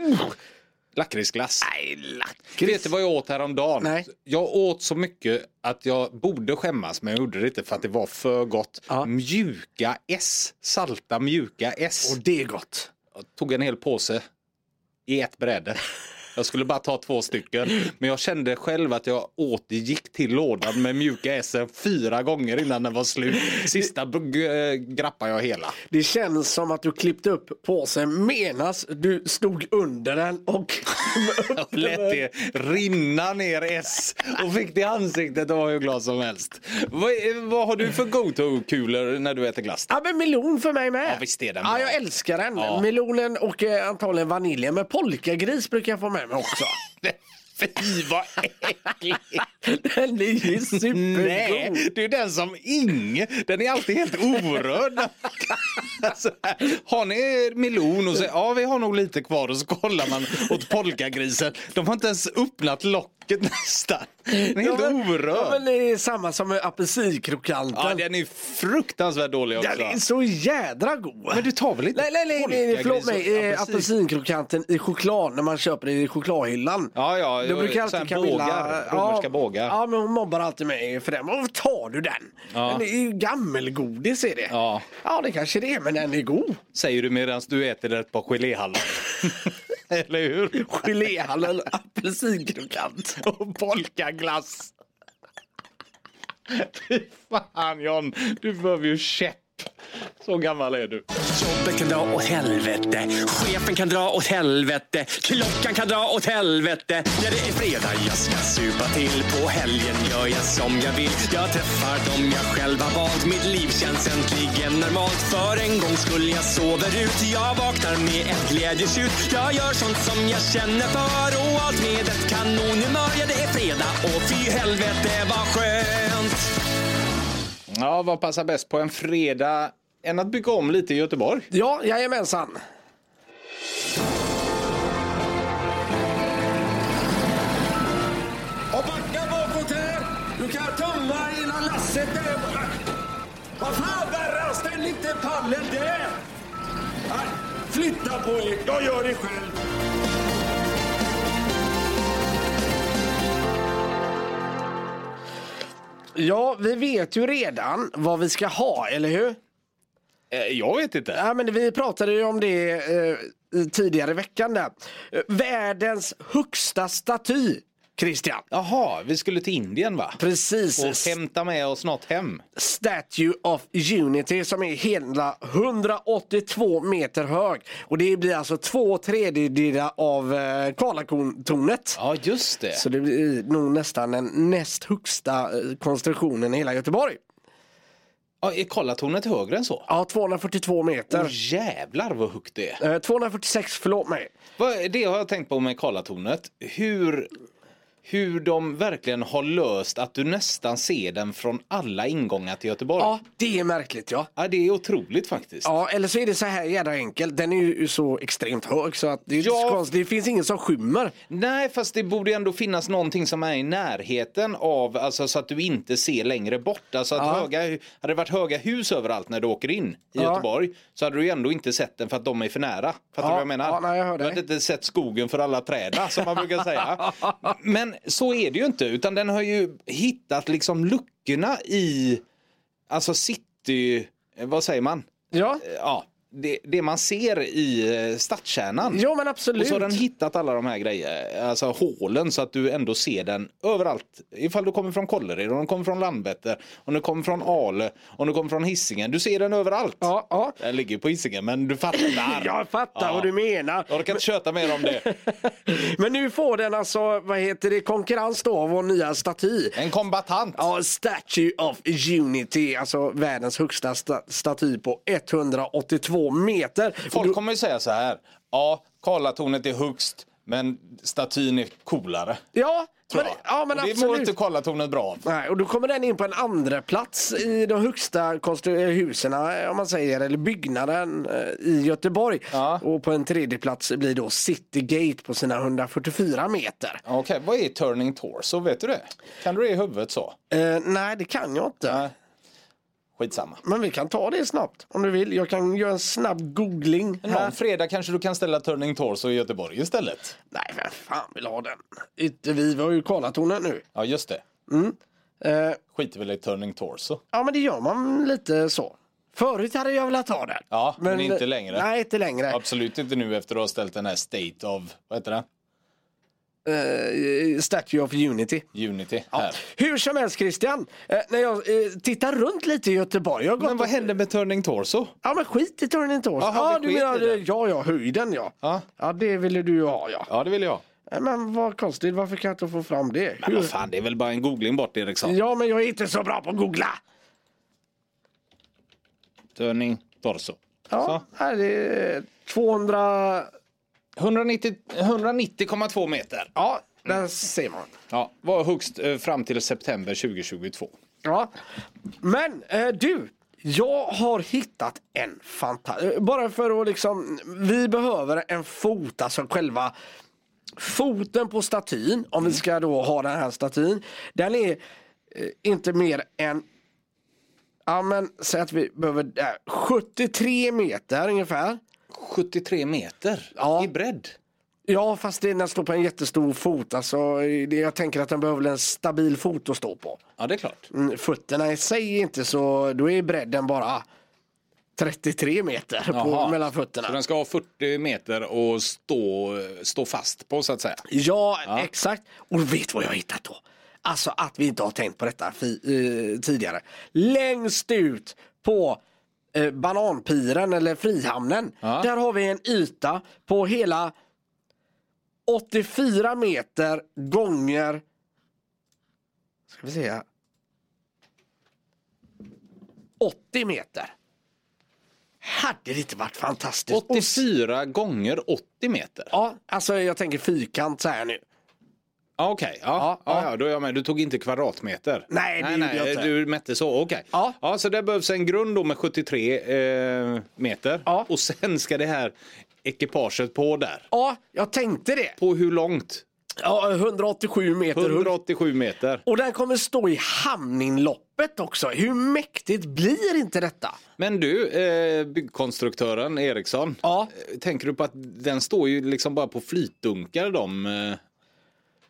Lakritsglass. Nej, lakrits. Vet du vad jag åt häromdagen? Nej. Jag åt så mycket att jag borde skämmas men jag gjorde det inte för att det var för gott. Ja. Mjuka S, salta mjuka S. Och det är gott. Jag tog en hel påse i ett bräde. Jag skulle bara ta två stycken. Men jag kände själv att jag återgick till lådan med mjuka S fyra gånger innan den var slut. Sista äh, grappade jag hela. Det känns som att du klippte upp påsen menas du stod under den och Jag lät det rinna ner S och fick det i ansiktet och var hur glad som helst. Vad, vad har du för go-to-kulor när du äter glass? Ja men melon för mig med. Ja, visst är den Ja jag älskar den. Ja. Melonen och eh, antagligen vaniljen. Men polkagris brukar jag få med mig också. Fy vad äckligt! den är ju supergod. Nej, det är den som ingen, den är alltid helt orörd. Alltså, har ni melon och så, ja vi har nog lite kvar och så kollar man åt polkagrisen. De har inte ens öppnat locket nästan. Den är helt Ja, men- orörd. Ja, men det är samma som med apelsinkrokanten. Ja, den är fruktansvärt dålig också. Den är så jädra god. Men du tar väl inte Nej, nej, nej, nej, nej förlåt mig. och Eh, apelsin? apelsinkrokanten i choklad när man köper det i chokladhyllan. Ja, ja, Då brukar alltid Camilla... bågar, romerska ja, bågar. Ja, men hon mobbar alltid mig för den. Varför tar du den? Ja. Den är ju gammelgodis är det. Ja. ja, det kanske det är, men den är god. Säger du medan du äter ett par geléhallon. Eller hur? Geléhallon, apelsinkrokant. och polkaglass. Fy fan John, du behöver ju käpp. Så gammal är du. Jobbet kan dra åt helvete, chefen kan dra åt helvete, klockan kan dra åt helvete. Ja, det är fredag, jag ska supa till. På helgen gör jag som jag vill. Jag träffar dem jag själv har valt. Mitt liv känns äntligen normalt. För en gång skulle jag sover ut. Jag vaknar med ett glädjetjut. Jag gör sånt som jag känner för och allt med ett kanonhumör. Ja, det är fredag och fy helvete vad skönt. Ja, vad passar bäst på en fredag än att bygga om lite i Göteborg? Ja, jajamensan. Och backa bakåt här! Du kan tumma innan lasset är... Vad fan värre, ställ inte pallen där! Flytta på er, jag gör det själv. Ja, vi vet ju redan vad vi ska ha, eller hur? Eh, jag vet inte. Ja, men vi pratade ju om det eh, tidigare i veckan där. Eh, världens högsta staty, Christian. Jaha, vi skulle till Indien va? Precis. Och hämta med oss något hem. Statue of Unity som är hela 182 meter hög. Och det blir alltså två tredjedelar av eh, Karlatornet. Ja, just det. Så det blir nog nästan den näst högsta eh, konstruktionen i hela Göteborg. Ja, är Karlatornet högre än så? Ja, 242 meter. Åh jävlar vad högt det är. Eh, 246, förlåt mig. Vad- Det har jag tänkt på med Karlatornet. Hur, hur de verkligen har löst att du nästan ser den från alla ingångar till Göteborg. Ja, det är märkligt ja. Ja, det är otroligt faktiskt. Ja, eller så är det så här jädra enkelt. Den är ju så extremt hög så att det är inte Ja. så konstigt. Det finns ingen som skymmer. Nej, fast det borde ändå finnas någonting som är i närheten av, alltså så att du inte ser längre bort. Alltså att Ja. höga, hade det varit höga hus överallt när du åker in i Ja. Göteborg så hade du ändå inte sett den för att de är för nära. Fattar Ja, du vad jag menar? ja, nej, jag hör du dig. hade inte sett skogen för alla träden som man brukar säga. Men så är det ju inte, utan den har ju hittat liksom luckorna i, alltså city, vad säger man? Ja, Ja, det, det man ser i eh, stadskärnan. jo men absolut. Och så har den hittat alla de här grejerna, alltså hålen så att du ändå ser den överallt. Ifall du kommer från Kållered, om du kommer från Landvetter, om du kommer från Ale, om du kommer från Hisingen. Du ser den överallt. Ja, ja. Den ligger på Hisingen men du fattar. Jag fattar Ja. vad du menar. Jag orkar inte köta mer om det. Men nu får den alltså, vad heter det, konkurrens då av vår nya staty. En kombatant. Ja, Statue of Unity, alltså världens högsta sta- staty på 182 meter. Folk kommer ju säga så här. Ja, Karlatornet är högst men statyn är coolare. Ja, men, ja, men och det absolut. mår inte Karlatornet bra av. Nej, och då kommer den in på en andra plats i de högsta eh, husen, eh, om man säger, eller byggnaden eh, i Göteborg. Ja. Och på en tredje plats blir då Citygate på sina 144 meter. Okej, vad är turning torso? Vet du det? Kan du det i huvudet så? Eh, nej, det kan jag inte. Nej. Skitsamma. Men vi kan ta det snabbt om du vill. Jag kan göra en snabb googling. Här. Någon fredag kanske du kan ställa Turning Torso i Göteborg istället. Nej, vem fan vill ha den? Inte vi, vi har ju Karlatornet nu. Ja, just det. Eh, Skiter väl i Turning Torso. ja, men det gör man lite så. Förut hade jag velat ha den. Ja, men inte längre. Nej, inte längre. Absolut inte nu efter att ha ställt den här State of, vad heter det? Eh, Statue of Unity. Unity Ja. Hur som helst Christian, eh, när jag eh, tittar runt lite i Göteborg. Jag Men vad och- händer med Turning Torso? Ja men skit i Turning Torso. Jaha, Ja du menar, ja ja höjden ja. Ja. Ja det ville du ju ha ja. Ja, det vill jag. Men vad konstigt, varför kan jag inte få fram det? Men vad fan, det är väl bara en googling bort Eriksson. Ja men jag är inte så bra på att googla. Turning Torso. Ja, här är 200... 190 190,2 meter. Ja, där ser man. Ja, var högst eh, fram till september 2022. Ja. Men eh, du, jag har hittat en fantastisk... Bara för att liksom... Vi behöver en fot, alltså själva foten på statyn. Om vi ska då ha den här statyn. Den är eh, inte mer än... Ja men säg att vi behöver äh, 73 meter ungefär. 73 meter Ja. i bredd. Ja fast det, den står på en jättestor fot. Alltså, det, jag tänker att den behöver en stabil fot att stå på. Ja, det är klart. Mm, fötterna i sig är inte så, då är bredden bara 33 meter på, mellan fötterna. Så den ska ha 40 meter och stå, stå fast på så att säga. Ja, exakt. Och vet vad jag har hittat då? Alltså att vi inte har tänkt på detta fi, eh, tidigare. Längst ut på eh, Bananpiren eller Frihamnen. Ja. Där har vi en yta på hela 84 meter gånger ska vi se här. 80 meter. Hade det inte varit fantastiskt? Och- 84 gånger 80 meter. Ja, alltså jag tänker fyrkant så här nu. Ja, Okej, ja. Ja, Ja, ja. ja, då är jag med. Du tog inte kvadratmeter. Nej, det nej, gjorde jag inte. Du mätte så, okej. Ja. ja, så det behövs en grund då med 73 eh, meter. Ja. Och sen ska det här ekipaget på där. Ja, jag tänkte det. På hur långt? Ja, 187 meter hög. 187 meter. Och den kommer stå i hamninloppet också. Hur mäktigt blir inte detta? Men du, eh, byggkonstruktören Eriksson. Ja. eh, Tänker du på att den står ju liksom bara på flytdunkar de,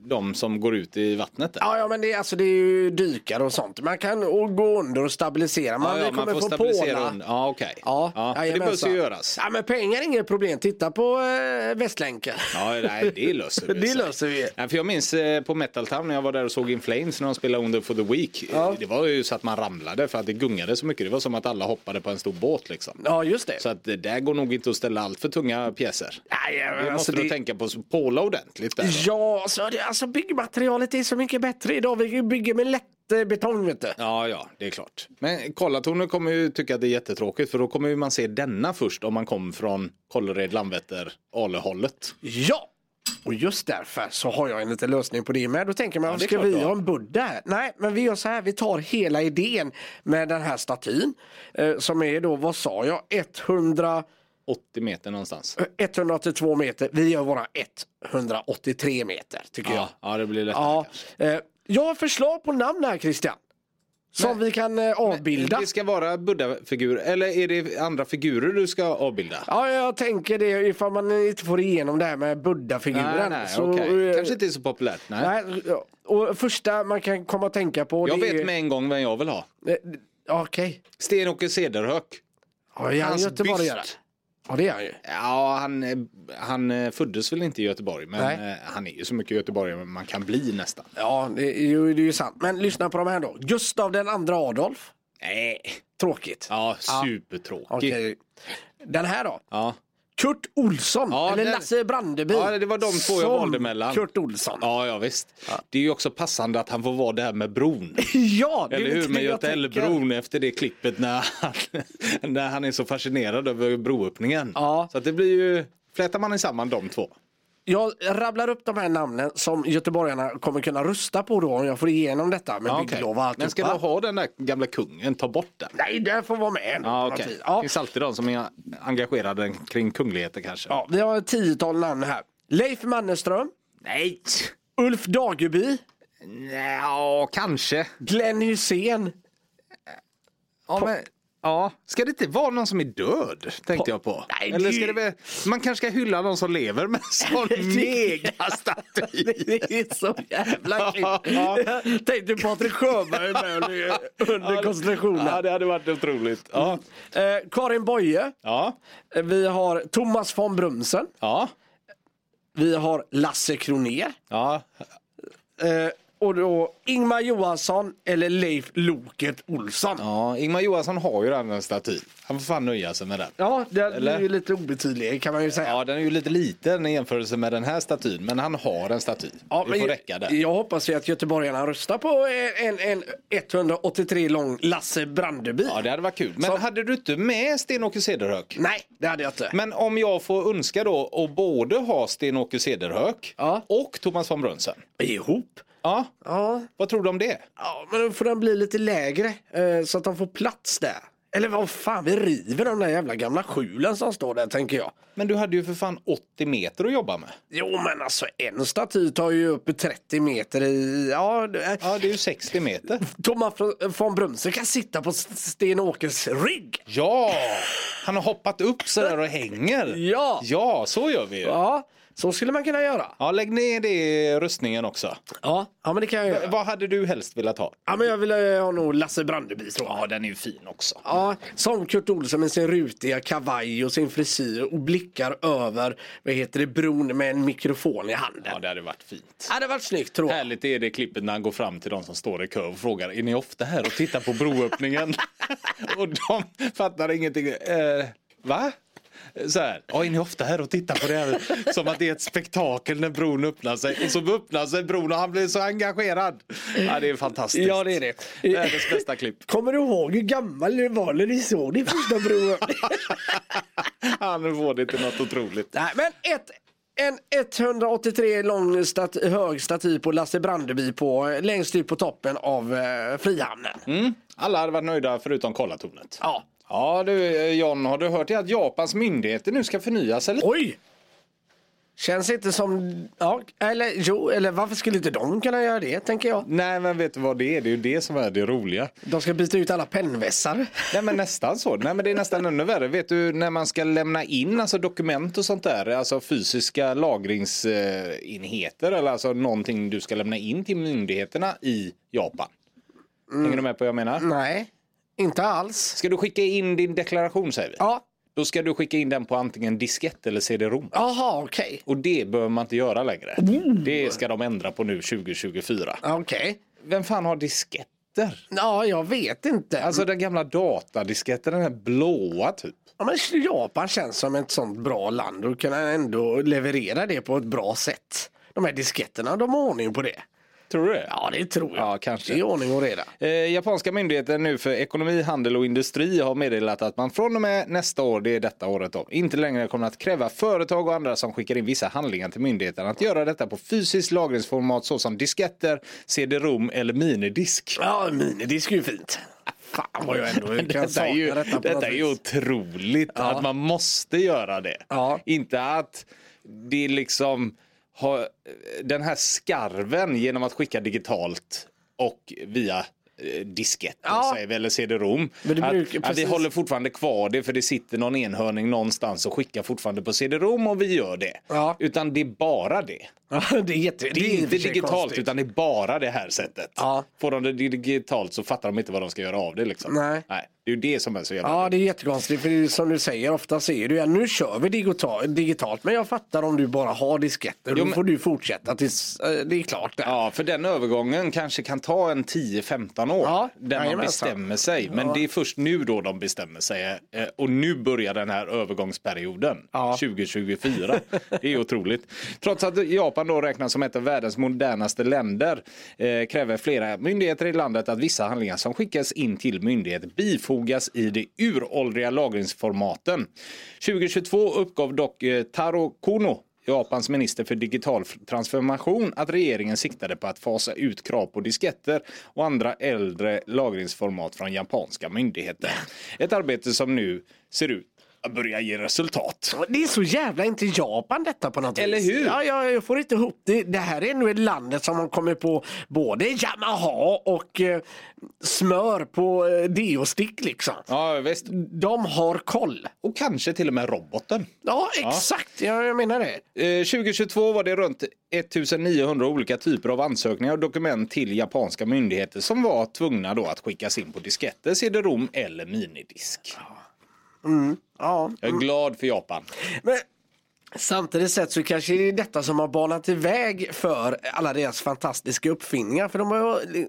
de som går ut i vattnet där? Ja, ja men det, är- alltså, det är ju dykare och sånt. Man kan och gå under och stabilisera. Man, ja, vi kommer få stabilisera under. Ja, okej. Ja, ja, det behövs ju göras. Ja, men pengar är inget problem. Titta på eh, Västlänken. Ja, nej, det löser vi. Det så. löser vi. Nej, för jag minns eh, på Metal Town när jag var där och såg In Flames när de spelade Under for the Week. Ja. Det var ju så att man ramlade för att det gungade så mycket. Det var som att alla hoppade på en stor båt liksom. Ja, just det. Så att det där går nog inte att ställa allt för tunga pjäser. Nej, ja, men måste alltså, du det... tänka på. så Påla ordentligt där. då. Ja, alltså, det, alltså byggmaterialet är så mycket bättre idag. Vi bygger med lätt eh, betong, vet du. Ja, ja, det är klart. Men Karlatornet kommer ju tycka att det är jättetråkigt för då kommer ju man se denna först om man kommer från Kållered, Landvetter, Ale-hållet. Ja! Och just därför så har jag en liten lösning på det med. Då tänker man, är ska vi har. ha en Buddha här? Nej, men vi gör så här, vi tar hela idén med den här statyn. Eh, som är då, vad sa jag, 100, 80 meter någonstans. 182 meter. Vi gör våra 183 meter, tycker jag. Ja, ja, det blir lättare. Ja, kanske. eh, jag har förslag på namn här Christian. Som vi kan eh, avbilda. Det ska vara Buddha-figur, eller är det andra figurer du ska avbilda? Ja, jag tänker det ifall man inte får igenom det här med Buddha-figuren. Nej, nej, så, okej. eh, Kanske inte är så populärt. Nej. Nej, ja. och första man kan komma att tänka på Jag det är... vet med en gång vem jag vill ha. Okej. Sten-Åke Cederhök. Ja, Hans göteborgare? byst. Ja, det är han ju. Ja, han, han eh, föddes väl inte i Göteborg, men Nej. eh, han är ju så mycket göteborgare man kan bli nästan. Ja, det är ju, det är ju sant. Men lyssna på de här då. Gustav den andra Adolf. Nej. Tråkigt. Ja, supertråkig. Okej. Den här då. Ja. Kurt Olsson. Ja, eller den- Lasse Brandeby. Ja, det var de två jag valde mellan. Kurt Olsson. Ja, ja visst. Det är ju också passande att han får vara där med bron. Ja, det Eller hur? Med. Götaälvbron efter det klippet när han, när han är så fascinerad över broöppningen. Ja. Så det blir ju, flätar man samman de två. Jag rabblar upp de här namnen som göteborgarna kommer kunna rösta på då om jag får igenom detta med Ja, bygglov och Men ska du alltihopa. ha den där gamla kungen, ta bort den. Nej, det får vara med. Ja, tid. Det ja. finns alltid de som är engagerade kring kungligheter kanske. ja, vi har ett tiotal namn här. Leif Mannerström, Nej, Ulf Dageby, ja, kanske. Glenn Hussein. Ja, men, ja. Ska det inte vara någon som är död? Tänkte jag på. Nej, Eller ska det vara, man kanske ska hylla någon som lever med en sån megastaty. Det är så jävla kul. Ja. Tänkte Patrik Sjöberg med under konstellationen. Ja, det hade varit otroligt. Ja. Eh, Karin Boye. Ja. Vi har Thomas von Brumsen. Ja. Vi har Lasse Kroner. Ja. Eh, och då Ingmar Johansson eller Leif Loket Olsson. Ja, ja. Ingmar Johansson har ju redan en staty. Han får fan nöja sig med den. det är Eller? ju lite obetydlig kan man ju säga. Ja, den är ju lite liten i jämförelse med den här statyn, men han har en staty. Ja, det får räcka där. Jag hoppas ju att göteborgarna röstar på en, en 183 lång Lasse Brandeby. Ja, det hade varit kul. Men Så- hade du inte med Sten-Åke Cederhök? Nej, det hade jag inte. Men om jag får önska då att både ha Sten-Åke Cederhök Ja. och Thomas von Brunsen. Ihop? Ja, Ja. vad tror du om det? ja, men då får den bli lite lägre eh, så att de får plats där. Eller vad fan, vi river de där jävla gamla skjulen som står där tänker jag. Men du hade ju för fan 80 meter att jobba med. Jo men alltså en staty tar ju upp 30 meter i... Ja, det- Ja, det är ju 60 meter. Thomas von Brumsen kan sitta på Sten-Åkes rygg. Ja, han har hoppat upp sådär och hänger. Ja. Ja, så gör vi ju. Ja, så skulle man kunna göra. Ja, lägg ner det i rustningen också. Ja, ja men det kan jag göra. Vad hade du helst velat ha? Ja, men jag vill eh, ha nog Lasse Brandeby tror jag. Ja, den är ju fin också. Ja, som Kurt Olsson med sin rutiga kavaj och sin frisyr och blickar över vad heter det, bron med en mikrofon i handen. Ja, det hade varit fint. Ja, det hade varit snyggt tror jag. Härligt är det klippet när han går fram till de som står i kö och frågar är ni ofta här och tittar på broöppningen? och de fattar ingenting. Eh, va? Så här, ja, är ni ofta här och tittar på det här som att det är ett spektakel när bron öppnar sig. Och så öppnar sig bron och han blir så engagerad. Ja, det är fantastiskt. Ja, det är det. Världens bästa klipp. Kommer du ihåg hur gammal du var när du såg din första bro? Han får det till något otroligt. Nej, men ett, en 183 lång stat, hög staty på Lasse Brandeby på, längst ut på toppen av eh, Frihamnen. Mm. Alla hade varit nöjda förutom Kollatornet. Ja. Ja du eh, John, har du hört att Japans myndigheter nu ska förnya sig lite? Oj! Känns inte som... Ja, eller jo, eller varför skulle inte de kunna göra det, tänker jag. Nej men vet du vad det är? Det är ju det som är det roliga. De ska byta ut alla pennvässar. Nej men nästan så. Nej men det är nästan ännu värre. Vet du när man ska lämna in alltså dokument och sånt där, alltså fysiska lagringsenheter eller alltså någonting du ska lämna in till myndigheterna i Japan. Hänger du med på vad jag menar? Nej, inte alls. Ska du skicka in din deklaration säger vi. Ja, Då ska du skicka in den på antingen diskett eller CD-ROM. jaha, okej. Och det behöver man inte göra längre. Det ska de ändra på nu 2024. Okej. Vem fan har disketter? Ja, jag vet inte. Alltså den gamla datadisketten, den här blåa typ. Ja, men Japan känns som ett sånt bra land och kunna ändå leverera det på ett bra sätt. De här disketterna, de har ordning på det. Tror du det? Ja, det tror jag. Ja, kanske. Det är ordning och reda. Eh, japanska myndigheten nu för ekonomi, handel och industri har meddelat att man från och med nästa år, det är detta året då, inte längre kommer att kräva företag och andra som skickar in vissa handlingar till myndigheten att göra detta på fysiskt lagringsformat såsom disketter, CD-ROM eller minidisk. Ja, minidisk är ju fint. Fan vad jag ändå kan Detta är ju, detta detta är ju otroligt Ja. att man måste göra det. Ja. Inte att det liksom har den här skarven genom att skicka digitalt och via eh, diskett Ja. säger vi, eller CD-ROM. Det Att, att vi håller fortfarande kvar det för det sitter någon enhörning någonstans och skickar fortfarande på CD-ROM och vi gör det. Ja. Utan det är bara det. Ja, det är, jätte, Det är i och inte digitalt konstigt. utan det är bara det här sättet. Ja. Får de det digitalt så fattar de inte vad de ska göra av det. Liksom. Nej. Det är ju det som är så jävla Ja, det är jättekonstigt. För det är som du säger, ofta säger du ja, nu kör vi digitalt, digitalt. Men jag fattar om du bara har disketter. Då men- får du fortsätta tills eh, det är klart. Där. Ja, för den övergången kanske kan ta en 10-15 år. Ja, där man bestämmer sig. Men Ja. det är först nu då de bestämmer sig. eh, Och nu börjar den här övergångsperioden. Ja. 2024. Det är otroligt. Trots att Japan då räknas som ett av världens modernaste länder eh, kräver flera myndigheter i landet att vissa handlingar som skickas in till myndighet bifogas i de uråldriga lagringsformaten. 2022 uppgav dock eh, Taro Kono Japans minister för digital transformation att regeringen siktade på att fasa ut krav på disketter och andra äldre lagringsformat från japanska myndigheter. Ett arbete som nu ser ut att börja ge resultat. Det är så jävla inte Japan detta på något Eller vis. hur? Ja, jag, jag får inte ihop det. Det här är nu ett landet som har kommit på både Yamaha och eh, smör på eh, deostick liksom. Ja, visst. De har koll. Och kanske till och med roboten. Ja, exakt. Jag, jag menar det. Eh, 2022 var det runt 1900 olika typer av ansökningar och dokument till japanska myndigheter som var tvungna då att skickas in på disketter, CD-ROM eller minidisk. Ja. Jag är glad för Japan. Men samtidigt sett så kanske det är detta som har banat iväg för alla deras fantastiska uppfinningar. För de har ju-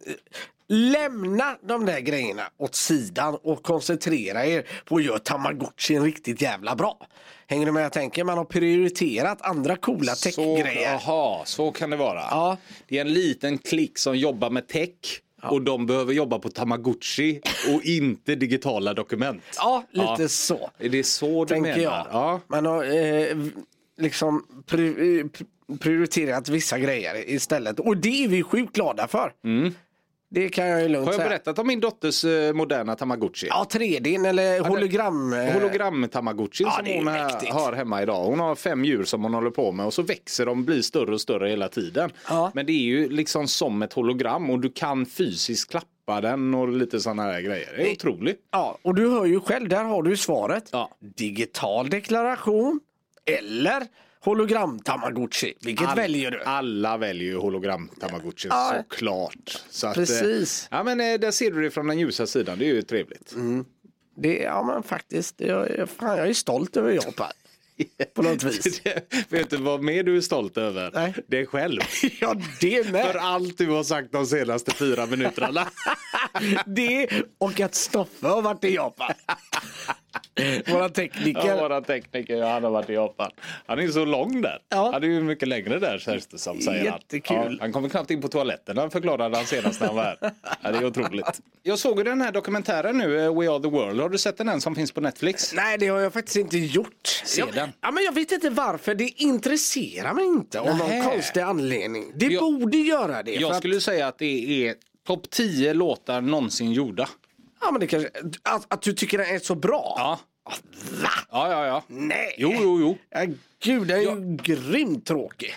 Lämna de där grejerna åt sidan och koncentrera er på att göra Tamagotchin riktigt jävla bra. Hänger du med jag tänker? Man har prioriterat andra coola techgrejer. aha, så kan det vara. Ja. Det är en liten klick som jobbar med tech och de behöver jobba på Tamagotchi och inte digitala dokument. Ja, lite Ja. så. Är det så du menar? jag. Ja. Man har eh, liksom pri- eh, prioriterat vissa grejer istället. Och det är vi sjukt glada för. Det kan jag ju lugnt. Har jag säga. berättat om min dotters eh, moderna Tamagotchi? Ja, 3D eller hologram. eh, Hologram-tamagotchi Ja, som det är hon har- mäktigt. har hemma idag. Hon har fem djur som hon håller på med och så växer de, blir större och större hela tiden. Ja. Men det är ju liksom som ett hologram och du kan fysiskt klappa den och lite sådana här grejer. Det är otroligt. Ja, och du hör ju själv, där har du ju svaret. Ja. Digital deklaration eller hologram tamagotchi. Vilket All- väljer du? Alla väljer ju hologram-tamagotchi Ja. såklart. Så att, Precis. Eh, ja, men, eh, där ser du det från den ljusa sidan, det är ju trevligt. Det, ja men faktiskt, jag, fan, jag är stolt över Japan. På något vis. Vet du vad mer du är stolt över? Nej. Dig själv. ja, det För med. allt du har sagt de senaste fyra minuterna. Det och att Stoffe har varit i Japan. Våra tekniker. Ja, våra tekniker, han har varit i Japan. Han är ju så lång där. Ja. Han är ju mycket längre där känns det som, säger han. Jättekul. Ja, han kommer knappt in på toaletten, han förklarade han senast när han var här. Ja, det är otroligt. Jag såg ju den här dokumentären nu, eh, We Are The World. Har du sett den än som finns på Netflix? Nej, det har jag faktiskt inte gjort. Se jag, den. Ja, men jag vet inte varför. Det intresserar mig inte av någon konstig anledning. Det Jag- borde göra det. för Jag att- skulle säga att det är topp 10 låtar någonsin gjorda. Ja, men det kanske... att, att du tycker den är så bra? Ja. Va? Ja, ja, ja. Nej. Jo, jo, jo. Ja, gud, den är ju grymt tråkig.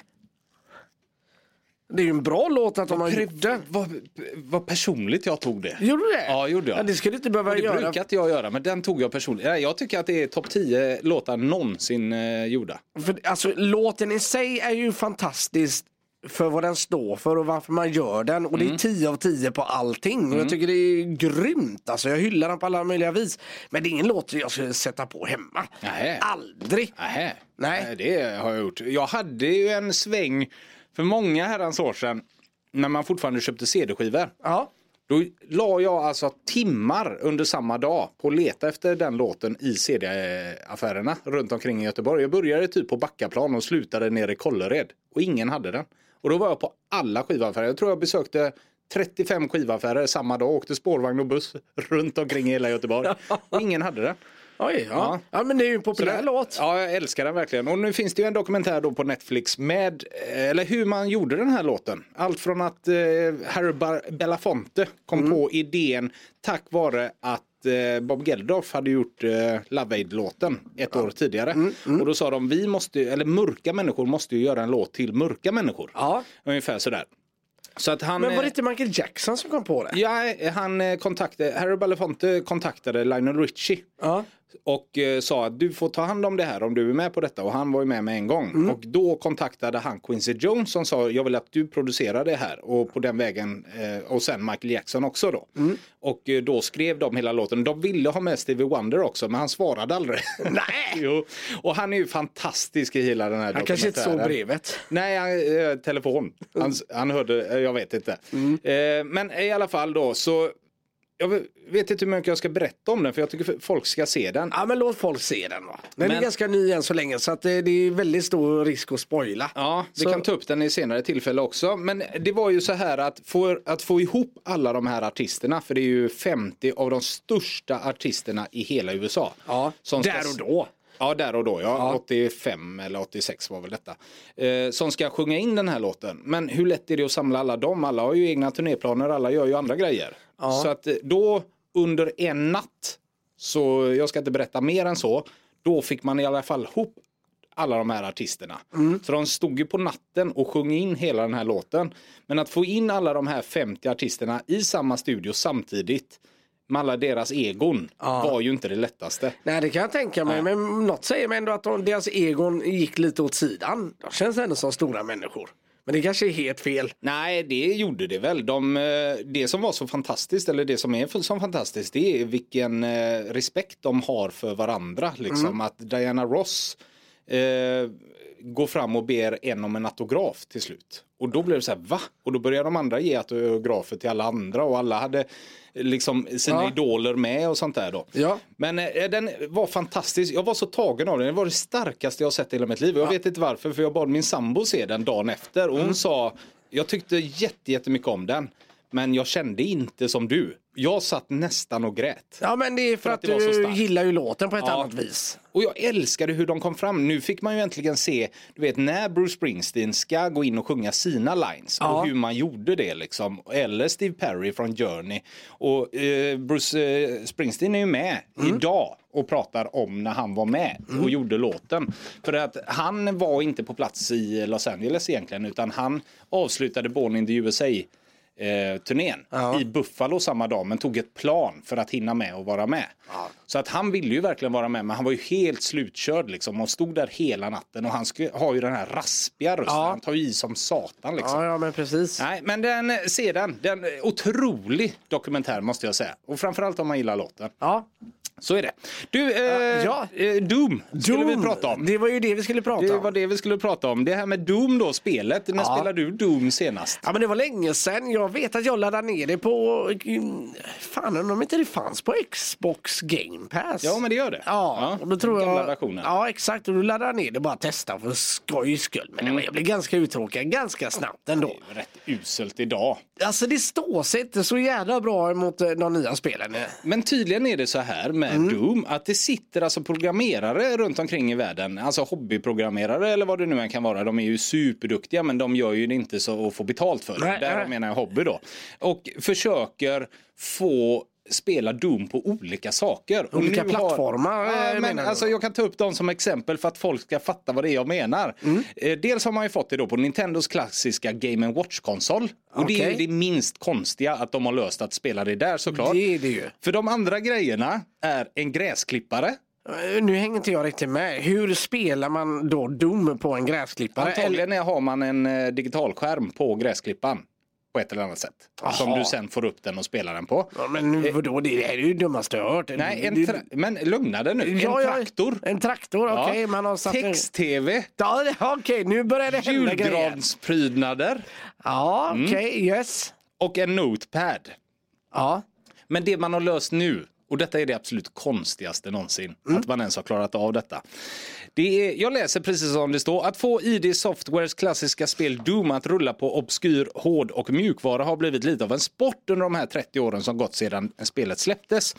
Det är ju en bra låt att de har gjort den. Vad, vad personligt jag tog det. Gjorde du det? Ja, gjorde jag. Ja, det skulle du inte behöva Och det göra. brukar inte jag göra, men den tog jag personligt. Nej, Jag tycker att det är topp 10 låtar någonsin eh, gjorda. För, alltså, låten i sig är ju fantastisk för vad den står för och varför man gör den. Och det Mm. är 10 av 10 på allting. Och jag tycker det är grymt. Alltså, jag hyllar den på alla möjliga vis. Men det är ingen låt jag skulle sätta på hemma. Nej. Aldrig. Nähä. Nej. Nej, det har jag gjort. Jag hade ju en sväng för många herrans år sedan när man fortfarande köpte CD-skivor. Ja. Då la jag alltså timmar under samma dag på att leta efter den låten i CD-affärerna runt omkring i Göteborg. Jag började typ på Backaplan och slutade nere i Kållered och ingen hade den. Och då var jag på alla skivaffärer. Jag tror jag besökte 35 skivaffärer samma dag, åkte spårvagn och buss runt omkring i hela Göteborg. Och ingen hade den. Oj, ja. ja. men det är ju en populär låt. Ja, jag älskar den verkligen. Och nu finns det ju en dokumentär då på Netflix med, eh, eller hur man gjorde den här låten. Allt från att eh, Harry Belafonte kom Mm. på idén tack vare att Bob Geldof hade gjort eh, Love Aid-låten ett år tidigare. Mm, Och då sa de, vi måste, eller mörka människor måste ju göra en låt till mörka människor. Ja. Ungefär sådär. Så att han, Men var eh, det inte Michael Jackson som kom på det? Ja, han eh, kontaktade, Harry Belafonte kontaktade Lionel Richie Ja. Och eh, sa att du får ta hand om det här om du är med på detta och han var ju med med en gång. Mm. Och då kontaktade han Quincy Jones som sa jag vill att du producerar det här och på den vägen eh, och sen Michael Jackson också då. Mm. Och eh, då skrev de hela låten. De ville ha med Stevie Wonder också men han svarade aldrig. Nej! jo. Och han är ju fantastisk i hela den här Han kanske inte såg brevet. Nej, han, telefon. Han, han hörde, jag vet inte. Mm. Men i alla fall då så jag vet inte hur mycket jag ska berätta om den för jag tycker folk ska se den. Ja men låt folk se den då. Den är Men- ganska ny än så länge så att det, det är väldigt stor risk att spoila. Ja, vi Så- kan ta upp den i senare tillfälle också. Men det var ju så här att få, att få ihop alla de här artisterna, för det är ju 50 av de största artisterna i hela USA. Ja, Som ska- där och då. Ja, där och då. Ja. 85 eller 86 var väl detta. Eh, som ska sjunga in den här låten. Men hur lätt är det att samla alla dem? Alla har ju egna turnéplaner, alla gör ju andra grejer. Så att eh, då under en natt, så jag ska inte berätta mer än så, då fick man i alla fall ihop alla de här artisterna. Så de stod ju på natten och sjöng in hela den här låten. Men att få in alla de här 50 artisterna i samma studio samtidigt med alla deras egon var ju inte det lättaste. Nej det kan jag tänka mig men något säger mig ändå att de, deras egon gick lite åt sidan. De känns ändå som stora människor. Men det kanske är helt fel. Nej, det gjorde det väl. De, eh, det som var så fantastiskt, eller det som är så fantastiskt, det är vilken eh, respekt de har för varandra. Liksom. Att Diana Ross eh, går fram och ber en om en autograf till slut. Och då blev det så här, va? Och då började de andra ge autografer till alla andra och alla hade eh, liksom sina Ja. idoler med och sånt där då. Ja. Men eh, den var fantastisk. Jag var så tagen av den. Det var det starkaste jag sett i hela mitt liv. Jag vet inte varför, för jag bad min sambo se den dagen efter. Och hon sa, jag tyckte jätte, jättemycket om den. Men jag kände inte som du. Jag satt nästan och grät. Ja men det är för, För att, att du gillar ju låten på ett Ja. annat vis. Och jag älskade hur de kom fram. Nu fick man ju äntligen se, du vet när Bruce Springsteen ska gå in och sjunga sina lines Ja. och hur man gjorde det liksom. Eller Steve Perry från Journey. Och eh, Bruce eh, Springsteen är ju med Mm. idag och pratar om när han var med och gjorde låten. För att han var inte på plats i Los Angeles egentligen utan han avslutade Born in the USA eh, turnén Ja. i Buffalo samma dag men tog ett plan för att hinna med och vara med. Så att han ville ju verkligen vara med men han var ju helt slutkörd liksom och stod där hela natten och han har ju den här raspiga rösten. Ja. Han tar ju i som satan liksom. Ja, ja men precis. Nej, men den, se den. Den otrolig dokumentär måste jag säga. Och framförallt om man gillar låten. Ja. Så är det. Du, eh, Ja. eh, Doom skulle vi Doom, prata om. Det var ju det vi skulle prata Det om. var det vi skulle prata om. Det här med Doom då, spelet. När Ja. spelade du Doom senast? Ja men det var länge sedan. Jag vet att jag laddade ner det på... Fan undrar om inte det fanns på Xbox Game Pass. Ja, men det gör det. Ja, och då tror jag... gamla versionen. Ja exakt och då laddade jag ner det bara testa för skojs skull. Men Mm. jag blev ganska uttråkad ganska snabbt ändå. Rätt uselt idag. Alltså det står sig inte så jävla bra mot eh, de nya spelen. Men tydligen är det så här med Mm. Doom att det sitter alltså programmerare runt omkring i världen, alltså hobbyprogrammerare eller vad det nu än kan vara. De är ju superduktiga men de gör ju det inte så att få betalt för det. Där menar jag hobby då. Och försöker få spela Doom på olika saker. Och Olika har- plattformar, eh, Ja, men alltså jag kan ta upp dem som exempel för att folk ska fatta vad det är jag menar. Mm. Eh, Dels har man ju fått det då på Nintendos klassiska Game Watch-konsol. Och det är det minst konstiga att de har löst att spela det där såklart. Det är det ju. För de andra grejerna är en gräsklippare. Eh, Nu hänger inte jag riktigt med. Hur spelar man då Doom på en gräsklippare? Antagligen har man en eh, digitalskärm på gräsklippan. På ett eller annat sätt. Som Jaha. du sen får upp den och spelar den på. Ja, men nu, vadå, det här är ju det dummaste jag har hört. Nej, en tra- men lugna dig nu. Ja, en ja, traktor. En traktor, okej. Ja. Man har satt. Text-tv. Ja, okej, nu börjar det hända grejer. Julgransprydnader. Ja, Mm. okej, yes. Och en notepad. Ja. Men det man har löst nu, och detta är det absolut konstigaste någonsin, att man ens har klarat av detta. Det är, jag läser precis som det står, att få ID Softwares klassiska spel Doom att rulla på obskyr hård och mjukvara har blivit lite av en sport under de här 30 åren som gått sedan spelet släpptes.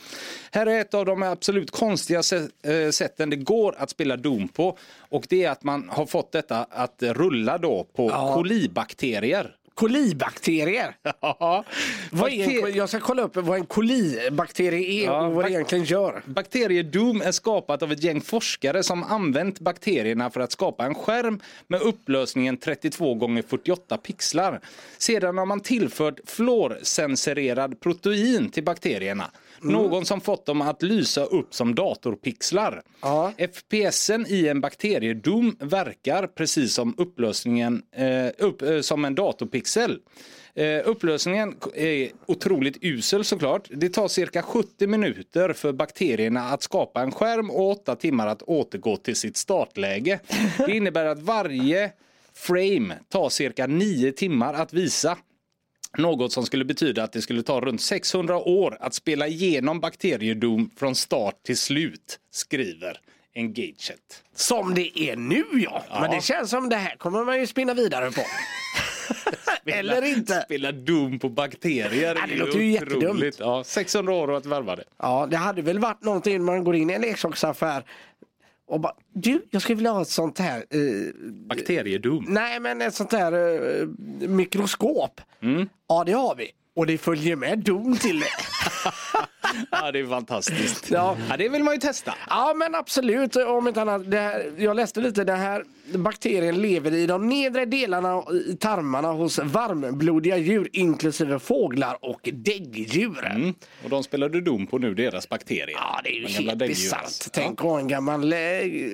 Här är ett av de absolut konstigaste eh, sätten det går att spela Doom på och det är att man har fått detta att rulla då på kolibakterier. Kolibakterier. Ja. Vad är en, jag ska kolla upp vad en kolibakterie är Ja, och vad det bak- egentligen gör. Bakteriedoom är skapat av ett gäng forskare som använt bakterierna för att skapa en skärm med upplösningen 32 x 48 pixlar. Sedan har man tillfört fluorsensererad protein till bakterierna. Någon som fått dem att lysa upp som datorpixlar. Ja. FPSen i en bakteriedoom verkar precis som upplösningen eh, upp, eh, som en datorpixel. Eh, upplösningen är otroligt usel såklart. Det tar cirka 70 minuter för bakterierna att skapa en skärm och 8 timmar att återgå till sitt startläge. Det innebär att varje frame tar cirka 9 timmar att visa. Något som skulle betyda att det skulle ta runt 600 år att spela igenom bakteriedom från start till slut, skriver Engadget. Som det är nu ja. Men det känns som det här kommer man ju spinna vidare på. Eller inte. Spela Doom på bakterier. Ja, det är låter ju jättedumt. Ja, 600 år att värva det. Ja, det hade väl varit någonting man går in i en leksaksaffär och bara du, jag skulle vilja ha ett sånt här eh, Bakteriedoom. Nej men ett sånt här eh, mikroskop. Mm. Ja det har vi. Och det följer med dom till det. Ja, det är fantastiskt. Ja. Ja, det vill man ju testa. Ja men absolut, om inte annat. Här, jag läste lite, den här bakterien lever i de nedre delarna i tarmarna hos varmblodiga djur inklusive fåglar och däggdjur. Mm. Och de spelar du Doom på nu, deras bakterier. Ja det är ju helt bisarrt. Tänk ha en gammal, eh,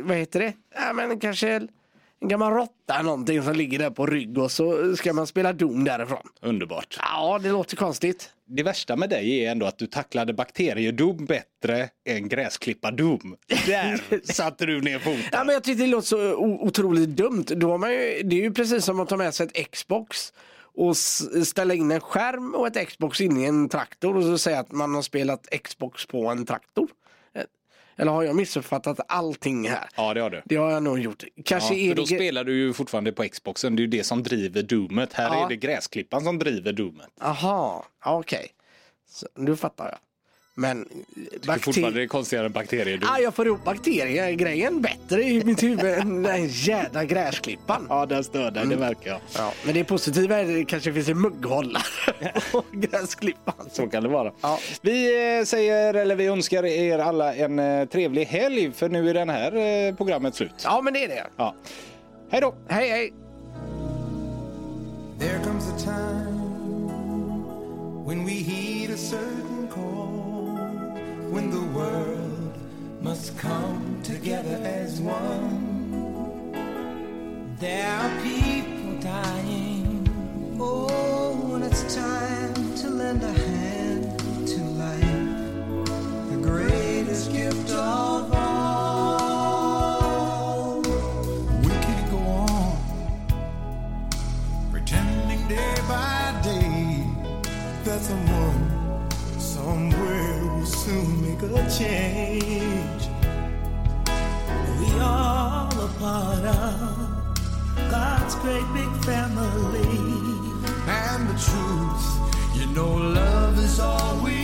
vad heter det? Ja men kanske en gammal råtta någonting som ligger där på rygg och så ska man spela dom därifrån. Underbart. Ja det låter konstigt. Det värsta med dig är ändå att du tacklade bakteriedom bättre än gräsklippa-dom. Där satte du ner foten. Ja, men jag tyckte det låter så otroligt dumt. Då har man ju, det är ju precis som att ta med sig ett Xbox och ställa in en skärm och ett Xbox in i en traktor och så säga att man har spelat Xbox på en traktor. Eller har jag missuppfattat allting här? Ja, det har du. Det har jag nog gjort. Kanske Ja, för då det... spelar du ju fortfarande på Xboxen, det är ju det som driver Doomet. Här Ja. är det gräsklippan som driver Doomet. Aha, okej. Så, Nu fattar jag. Men Bakter... bakterier... Fortfarande är det konstigare än bakteriedoom. Ah, jag får ihop bakteriegrejen bättre i mitt huvud än den jädra gräsklippan. Ja, den stör dig, det verkar jag. Ja, men det positiva är att det kanske finns en mugghållare på gräsklippan. Så kan det vara. Ja. Vi eh, säger, eller vi önskar er alla en eh, trevlig helg, för nu är den här eh, programmet slut. Ja, men det är det. Ja. Hej då! Hej, hej. There comes a time when we heed a certain when the world must come together as one. There are people dying. Oh, when it's time to lend a hand make change. We all a part of God's great big family. And the truth, you know, love is all we